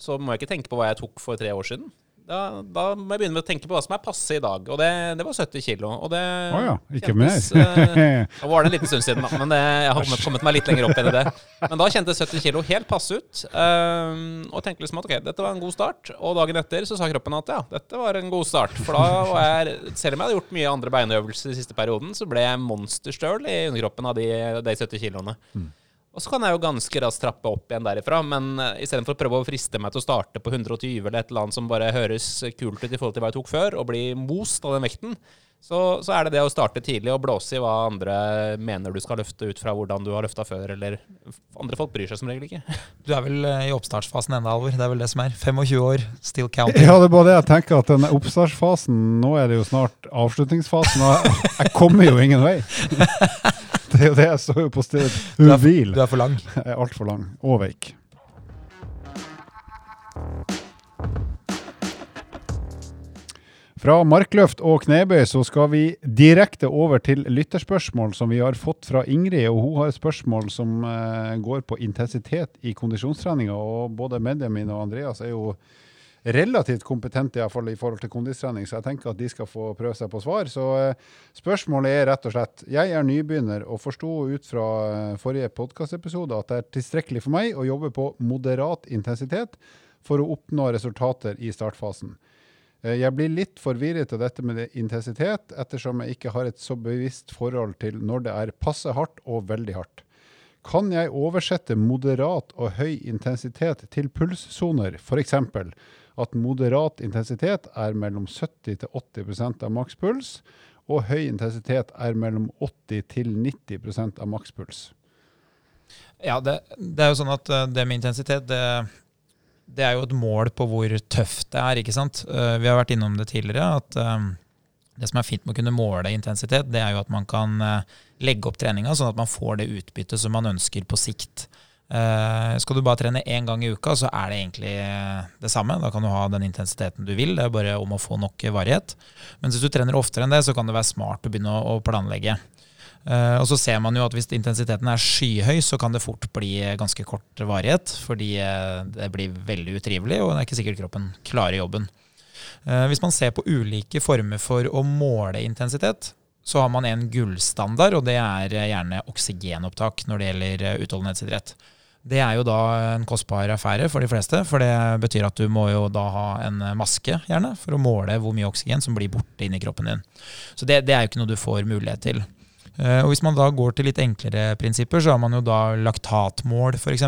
så må jeg ikke tenke på hva jeg tok for tre år siden. Da, da, må jeg begynne med å tenke på hva som er passe i dag. Og det, det var 70 kilo. Og det oh ja, ikke kjentes, mer. uh, var det en liten stund siden, da, men det, jeg har kommet, meg litt lenger opp enn det. Men da kjentes 70 kilo helt passe ut. Um, og tenkte liksom at ok, dette var en god start. Og dagen etter så sa kroppen at ja, dette var en god start. For da var jeg, selv om jeg hadde gjort mye andre beinøvelser i siste perioden, så ble jeg monsterstøl i underkroppen av de, de 70 kiloene. Mm. Og så kan jeg jo ganske raskt trappe opp igjen derifra. Men uh, istedenfor å prøve å friste meg til å starte på 120 eller et eller annet som bare høres kult ut i forhold til hva jeg tok før, og bli most av den vekten, så, så, er det det å starte tidlig og blåse i hva andre mener du skal løfte ut fra hvordan du har løfta før, eller andre folk bryr seg som regel ikke. Du er vel eh, i oppstartsfasen ennå, Alvor. Det er vel det som er. 25 år, still counting. Ja, det er bare det jeg tenker, at denne oppstartsfasen, nå er det jo snart avslutningsfasen, og jeg, jeg kommer jo ingen vei. Det er jo det jeg står jo på stedet hvil. Du er for lang. Jeg er altfor lang. Og veik. Fra markløft og knebøy så skal vi direkte over til lytterspørsmål som vi har fått fra Ingrid. og Hun har et spørsmål som uh, går på intensitet i kondisjonstreninga. og Både mine og Andreas er jo relativt kompetente i, hvert fall, i forhold til kondistrening, så jeg tenker at de skal få prøve seg på svar. Så uh, spørsmålet er rett og slett Jeg er nybegynner og forsto ut fra uh, forrige podkastepisode at det er tilstrekkelig for meg å jobbe på moderat intensitet for å oppnå resultater i startfasen. Uh, jeg blir litt forvirret av dette med intensitet, ettersom jeg ikke har et så bevisst forhold til når det er passe hardt og veldig hardt. Kan jeg oversette moderat og høy intensitet til pulssoner, f.eks at moderat intensitet er mellom 70 til 80% av makspuls, og høy intensitet er mellom 80 til 90% av makspuls. Ja, det, det, er jo sånn at det med intensitet, det, det, er jo et mål på hvor tøft det er. ikke sant? Vi har vært innom det tidligere. at Det som er fint med å kunne måle intensitet, det er jo at man kan legge opp treninga sånn at man får det utbyttet som man ønsker på sikt. Uh, skal du bare trene én gang i uka, så er det egentlig det samme. Da kan du ha den intensiteten du vil. Det er bare om å få nok varighet. Men hvis du trener oftere enn det, så kan det være smart å begynne å, planlegge. Uh, og så ser man jo at hvis intensiteten er skyhøy, så kan det fort bli ganske kort varighet. Fordi det blir veldig utrivelig, og det er ikke sikkert kroppen klarer jobben. hvis man ser på ulike former for å måle intensitet, så har man en gullstandard, og det er gjerne oksygenopptak når det gjelder utholdenhetsidrett. Det er jo da en kostbar affære for de fleste, for det betyr at du må jo da ha en maske, gjerne, for å måle hvor mye oksygen som blir borte inni kroppen din. Så det, det er jo ikke noe du får mulighet til. Eh, og Hvis man da går til litt enklere prinsipper, så har man jo da laktatmål, f.eks.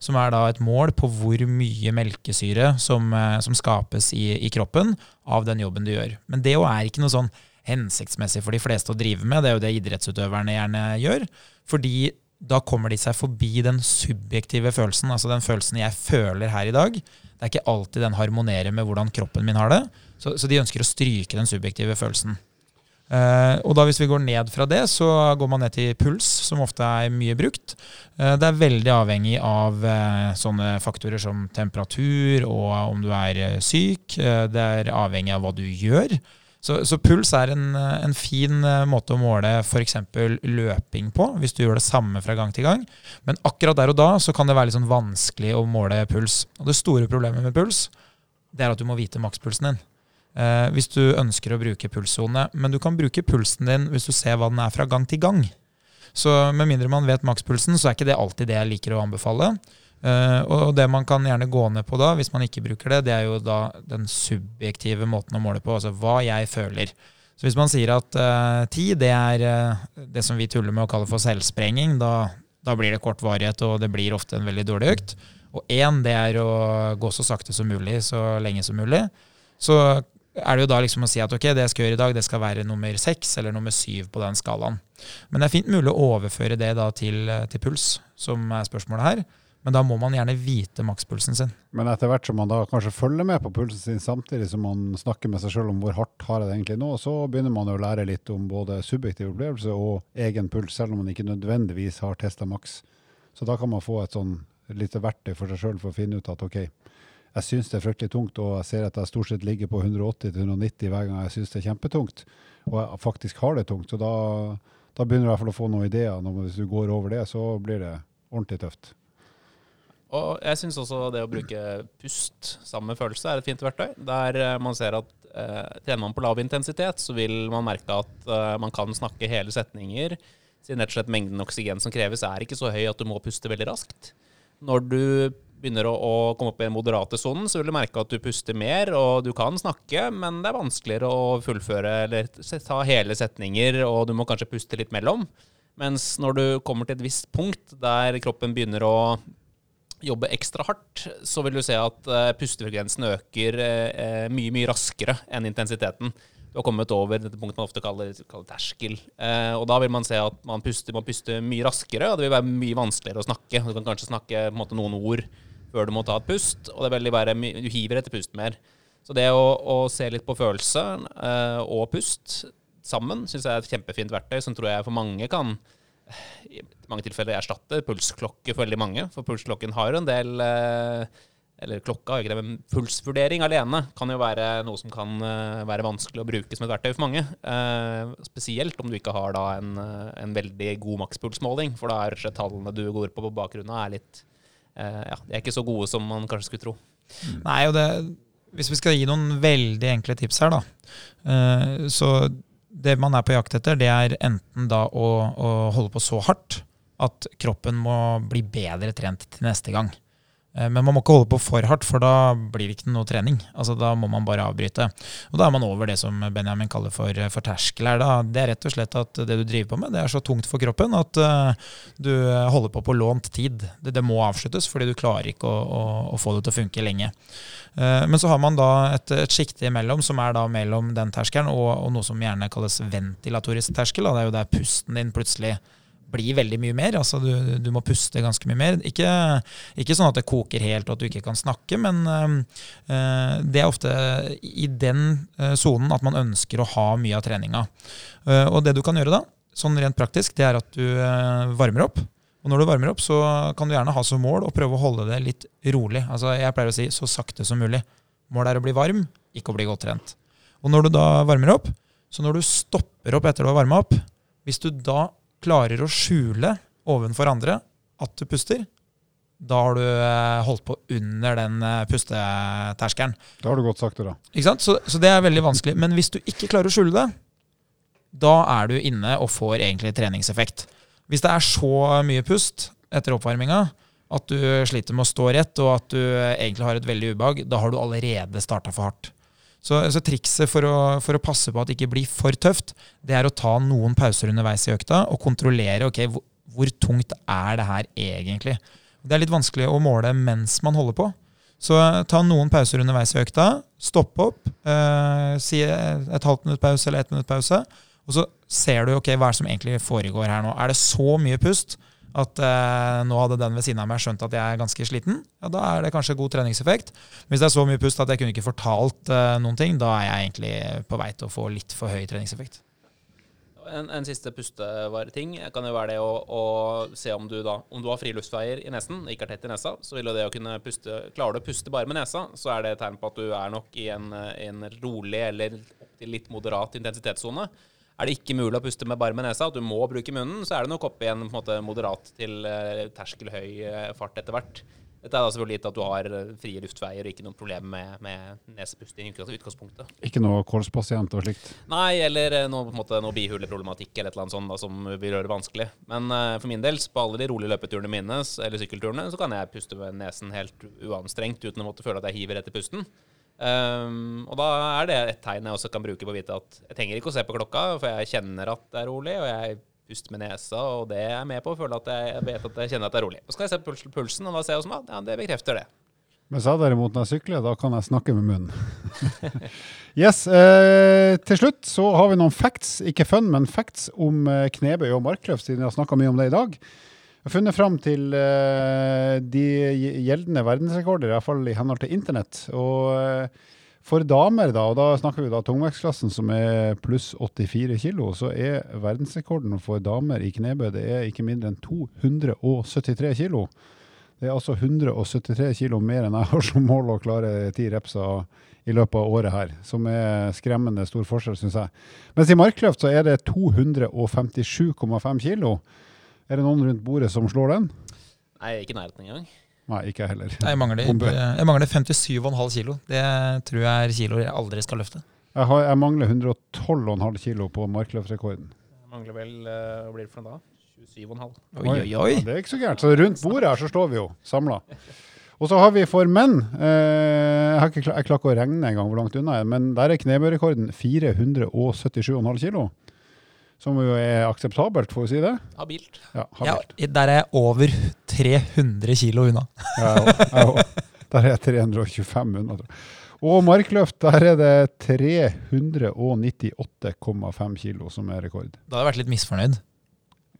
Som er da et mål på hvor mye melkesyre som, eh, som skapes i, i, kroppen av den jobben du gjør. Men det jo er ikke noe sånn hensiktsmessig for de fleste å drive med. Det er jo det idrettsutøverne gjerne gjør. Fordi da kommer de seg forbi den subjektive følelsen, altså den følelsen jeg føler her i dag. Det er ikke alltid den harmonerer med hvordan kroppen min har det. Så, så de ønsker å stryke den subjektive følelsen. Uh, og da Hvis vi går ned fra det, så går man ned til puls, som ofte er mye brukt. Uh, det er veldig avhengig av uh, sånne faktorer som temperatur og om du er syk. det er avhengig av hva du gjør. Så, så puls er en, en, fin eh, måte å måle f.eks. løping på, hvis du gjør det samme fra gang til gang. Men akkurat der og da så kan det være litt sånn vanskelig å måle puls. Og det store problemet med puls det er at du må vite makspulsen din. Eh, hvis du ønsker å bruke pulssone. Men du kan bruke pulsen din hvis du ser hva den er fra gang til gang. Så med mindre man vet makspulsen, så er ikke det alltid det jeg liker å anbefale. Uh, og det man kan gjerne gå ned på da, hvis man ikke bruker det, det er jo da den subjektive måten å måle på, altså hva jeg føler. Så hvis man sier at uh, ti det er uh, det som vi tuller med å kalle for selvsprenging, da, da, blir det kort varighet, og det blir ofte en veldig dårlig økt. Og én det er å gå så sakte som mulig, så lenge som mulig. Så er det jo da liksom å si at ok, det jeg skal gjøre i dag, det skal være nummer seks eller nummer syv på den skalaen. Men det er fint mulig å overføre det da til, til puls, som er spørsmålet her. Men da må man gjerne vite makspulsen sin. Men etter hvert som man da kanskje følger med på pulsen sin, samtidig som man snakker med seg sjøl om hvor hardt har jeg det egentlig nå, så begynner man å lære litt om både subjektiv opplevelse og egen puls, selv om man ikke nødvendigvis har testa maks. Så da kan man få et sånn lite verktøy for seg sjøl for å finne ut at OK, jeg syns det er fryktelig tungt, og jeg ser at jeg stort sett ligger på 180-190 hver gang jeg syns det er kjempetungt, og jeg faktisk har det tungt. Så da, da begynner du i hvert fall å få noen ideer. Hvis du går over det, så blir det ordentlig tøft. Og jeg syns også det å bruke pust sammen med følelse er et fint verktøy. Der eh, man ser at eh, trener man på lav intensitet, så vil man merke at eh, man kan snakke hele setninger. Siden rett og slett mengden oksygen som kreves, er ikke så høy at du må puste veldig raskt. Når du begynner å, å komme opp i den moderate sonen, så vil du merke at du puster mer, og du kan snakke, men det er vanskeligere å fullføre eller ta hele setninger, og du må kanskje puste litt mellom. Mens når du kommer til et visst punkt der kroppen begynner å jobbe ekstra hardt, så vil du se at uh, pustefrekvensen øker uh, mye, mye raskere enn intensiteten. Du har kommet over dette punktet man ofte kaller, kaller terskel. Uh, og da vil man se at man puster, man puster, mye raskere, og det vil være mye vanskeligere å snakke. Du kan kanskje snakke måte, noen ord før du må ta et pust, og det vil være, du hiver etter pust mer. Så det å, å se litt på følelse og pust sammen syns jeg er et kjempefint verktøy som tror jeg for mange kan i mange tilfeller erstatter pulsklokke for veldig mange. For pulsklokken har jo en del eh, Eller klokka, ikke det, men pulsvurdering alene kan jo være noe som kan eh, være vanskelig å bruke som et verktøy for mange. Eh, spesielt om du ikke har da en, en veldig god makspulsmåling, for da er tallene du går på på bakgrunnen, er litt Ja, de er ikke så gode som man kanskje skulle tro. Nei, og det hvis vi skal gi noen veldig enkle tips her, da, så det man er på jakt etter, det er enten da å, å, holde på så hardt at kroppen må bli bedre trent til neste gang. Eh, men man må ikke holde på for hardt, for da blir det ikke noe trening. Altså Da må man bare avbryte. Og da er man over det som Benjamin kaller for, for terskel her. Det er rett og slett at det du driver på med, det er så tungt for kroppen at uh, du holder på på lånt tid. Det, det, må avsluttes, fordi du klarer ikke å, å, å få det til å funke lenge. Uh, men så har man da et, et sjikte imellom, som er da mellom den terskelen og, og, noe som gjerne kalles ventilatorisk terskel. Da. Det er jo der pusten din plutselig bli veldig mye mer. Altså du, du må puste ganske mye mer. Ikke, ikke, sånn at det koker helt og at du ikke kan snakke, men uh, det er ofte i den sonen uh, at man ønsker å ha mye av treninga. Uh, og det du kan gjøre da, sånn rent praktisk, det er at du varmer opp. Og når du varmer opp, så kan du gjerne ha som mål å prøve å holde det litt rolig. Altså Jeg pleier å si så sakte som mulig. Målet er å bli varm, ikke å bli godt trent. Og når du da varmer opp, så når du stopper opp etter du har varma opp, hvis du da klarer å skjule ovenfor andre at du puster, da har du eh, holdt på under den eh, pusteterskelen. Da har du godt sagt det, da. Ikke sant? Så, så, det er veldig vanskelig. Men hvis du ikke klarer å skjule det, da er du inne og får egentlig treningseffekt. Hvis det er så mye pust etter oppvarminga at du sliter med å stå rett, og at du egentlig har et veldig ubehag, da har du allerede starta for hardt. Så, så trikset for å, for å, passe på at det ikke blir for tøft, det er å ta noen pauser underveis i økta og kontrollere ok, hvor, hvor tungt er det her egentlig. Det er litt vanskelig å måle mens man holder på. Så ta noen pauser underveis i økta. Stopp opp. Eh, si et halvt minutt pause eller ett minutt pause. Og så ser du ok, hva er det som egentlig foregår her nå. Er det så mye pust at eh, nå hadde den ved siden av meg skjønt at jeg er ganske sliten, ja, da er det kanskje god treningseffekt. Hvis det er så mye pust at jeg kunne ikke fortalt eh, noen ting, da er jeg egentlig på vei til å få litt for høy treningseffekt. En, en siste pustevareting kan jo være det å, å, se om du da Om du har friluftsveier i nesen, ikke er tett i nesa, så vil jo det å kunne puste Klarer du å puste bare med nesa, så er det et tegn på at du er nok i en, en rolig eller litt moderat intensitetssone. Er det ikke mulig å puste med bare med nesa, at du må bruke munnen, så er det nok opp i en, en måte, moderat til uh, terskelhøy uh, fart etter hvert. Dette er da selvfølgelig gitt at du har eh, frie luftveier og ikke noe problem med, med nesepusting i utgangspunktet. Ikke noe kolspasient og slikt? Nei, eller noe, måte, noe bihuleproblematikk eller et eller annet sånt da, som vil gjøre det vanskelig. Men uh, for min del, på alle de rolige løpeturene mine eller sykkelturene, så kan jeg puste med nesen helt uanstrengt uten å måtte føle at jeg hiver etter pusten. Um, og da er det et tegn jeg også kan bruke på å vite at jeg trenger ikke å se på klokka, for jeg kjenner at det er rolig, og jeg puster med nesa, og det er jeg med på å føle at jeg, vet at jeg kjenner at det er rolig. Så skal jeg se på pulsen, og da ser jeg også at ja, det bekrefter det. Mens jeg derimot når jeg sykler, da kan jeg snakke med munnen. yes, eh, Til slutt så har vi noen facts, ikke fun, men facts om eh, knebøy og markløft, siden vi har snakka mye om det i dag. Jeg har funnet fram til uh, de gjeldende verdensrekorder, i hvert fall i henhold til internett. Og uh, for damer, da, og da snakker vi da tungvektsklassen som er pluss 84 kilo, så er verdensrekorden for damer i knebøy det er ikke mindre enn 273 kilo. Det er altså 173 kilo mer enn jeg har som mål å klare ti repser i løpet av året her, som er skremmende stor forskjell, syns jeg. Mens i markløft så er det 257,5 kilo. Er det noen rundt bordet som slår den? Nei, ikke i nærheten engang. Nei, ikke jeg heller. Jeg mangler, jeg mangler 57,5 kilo. Det tror jeg er kilo jeg aldri skal løfte. Jeg, har, jeg mangler 112,5 kilo på markløftrekorden. Jeg mangler vel uh, Hva blir det for noe da? 27,5. Oi, oi, oi. Ja, det er ikke så gærent. Så rundt bordet her så står vi jo samla. Og så har vi for menn eh, Jeg har ikke jeg klarer ikke å regne engang hvor langt unna jeg er, men der er knebøyrekorden 477,5 kilo. Som jo er akseptabelt, får vi si det? Habilt. Ja, habilt. Ja, der er jeg over 300 kilo unna. ja, jeg, der er jeg 325 unna. Og markløft, der er det 398,5 kilo som er rekord. Da har jeg vært litt misfornøyd.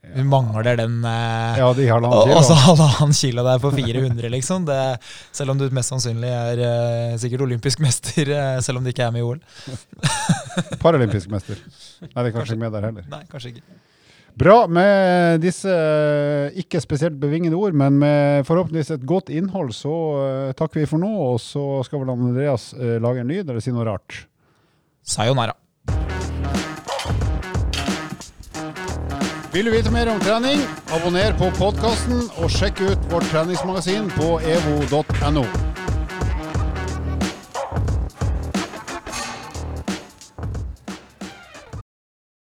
Vi mangler den eh, Ja, de halvannen kilo. Altså halvannen kilo der på 400, liksom. Det, selv om du mest sannsynlig er eh, sikkert olympisk mester, eh, selv om du ikke er med i OL. Paralympisk mester. Nei, det er kanskje ikke med der heller. Nei, kanskje ikke. Bra med disse eh, ikke spesielt bevingede ord, men med forhåpentligvis et godt innhold, så uh, takker vi for nå. Og så skal vel Andreas uh, lage en lyd eller si noe rart. Sayonara. Vil du vite mer om trening, abonner på podkasten og sjekk ut vårt treningsmagasin på evo.no.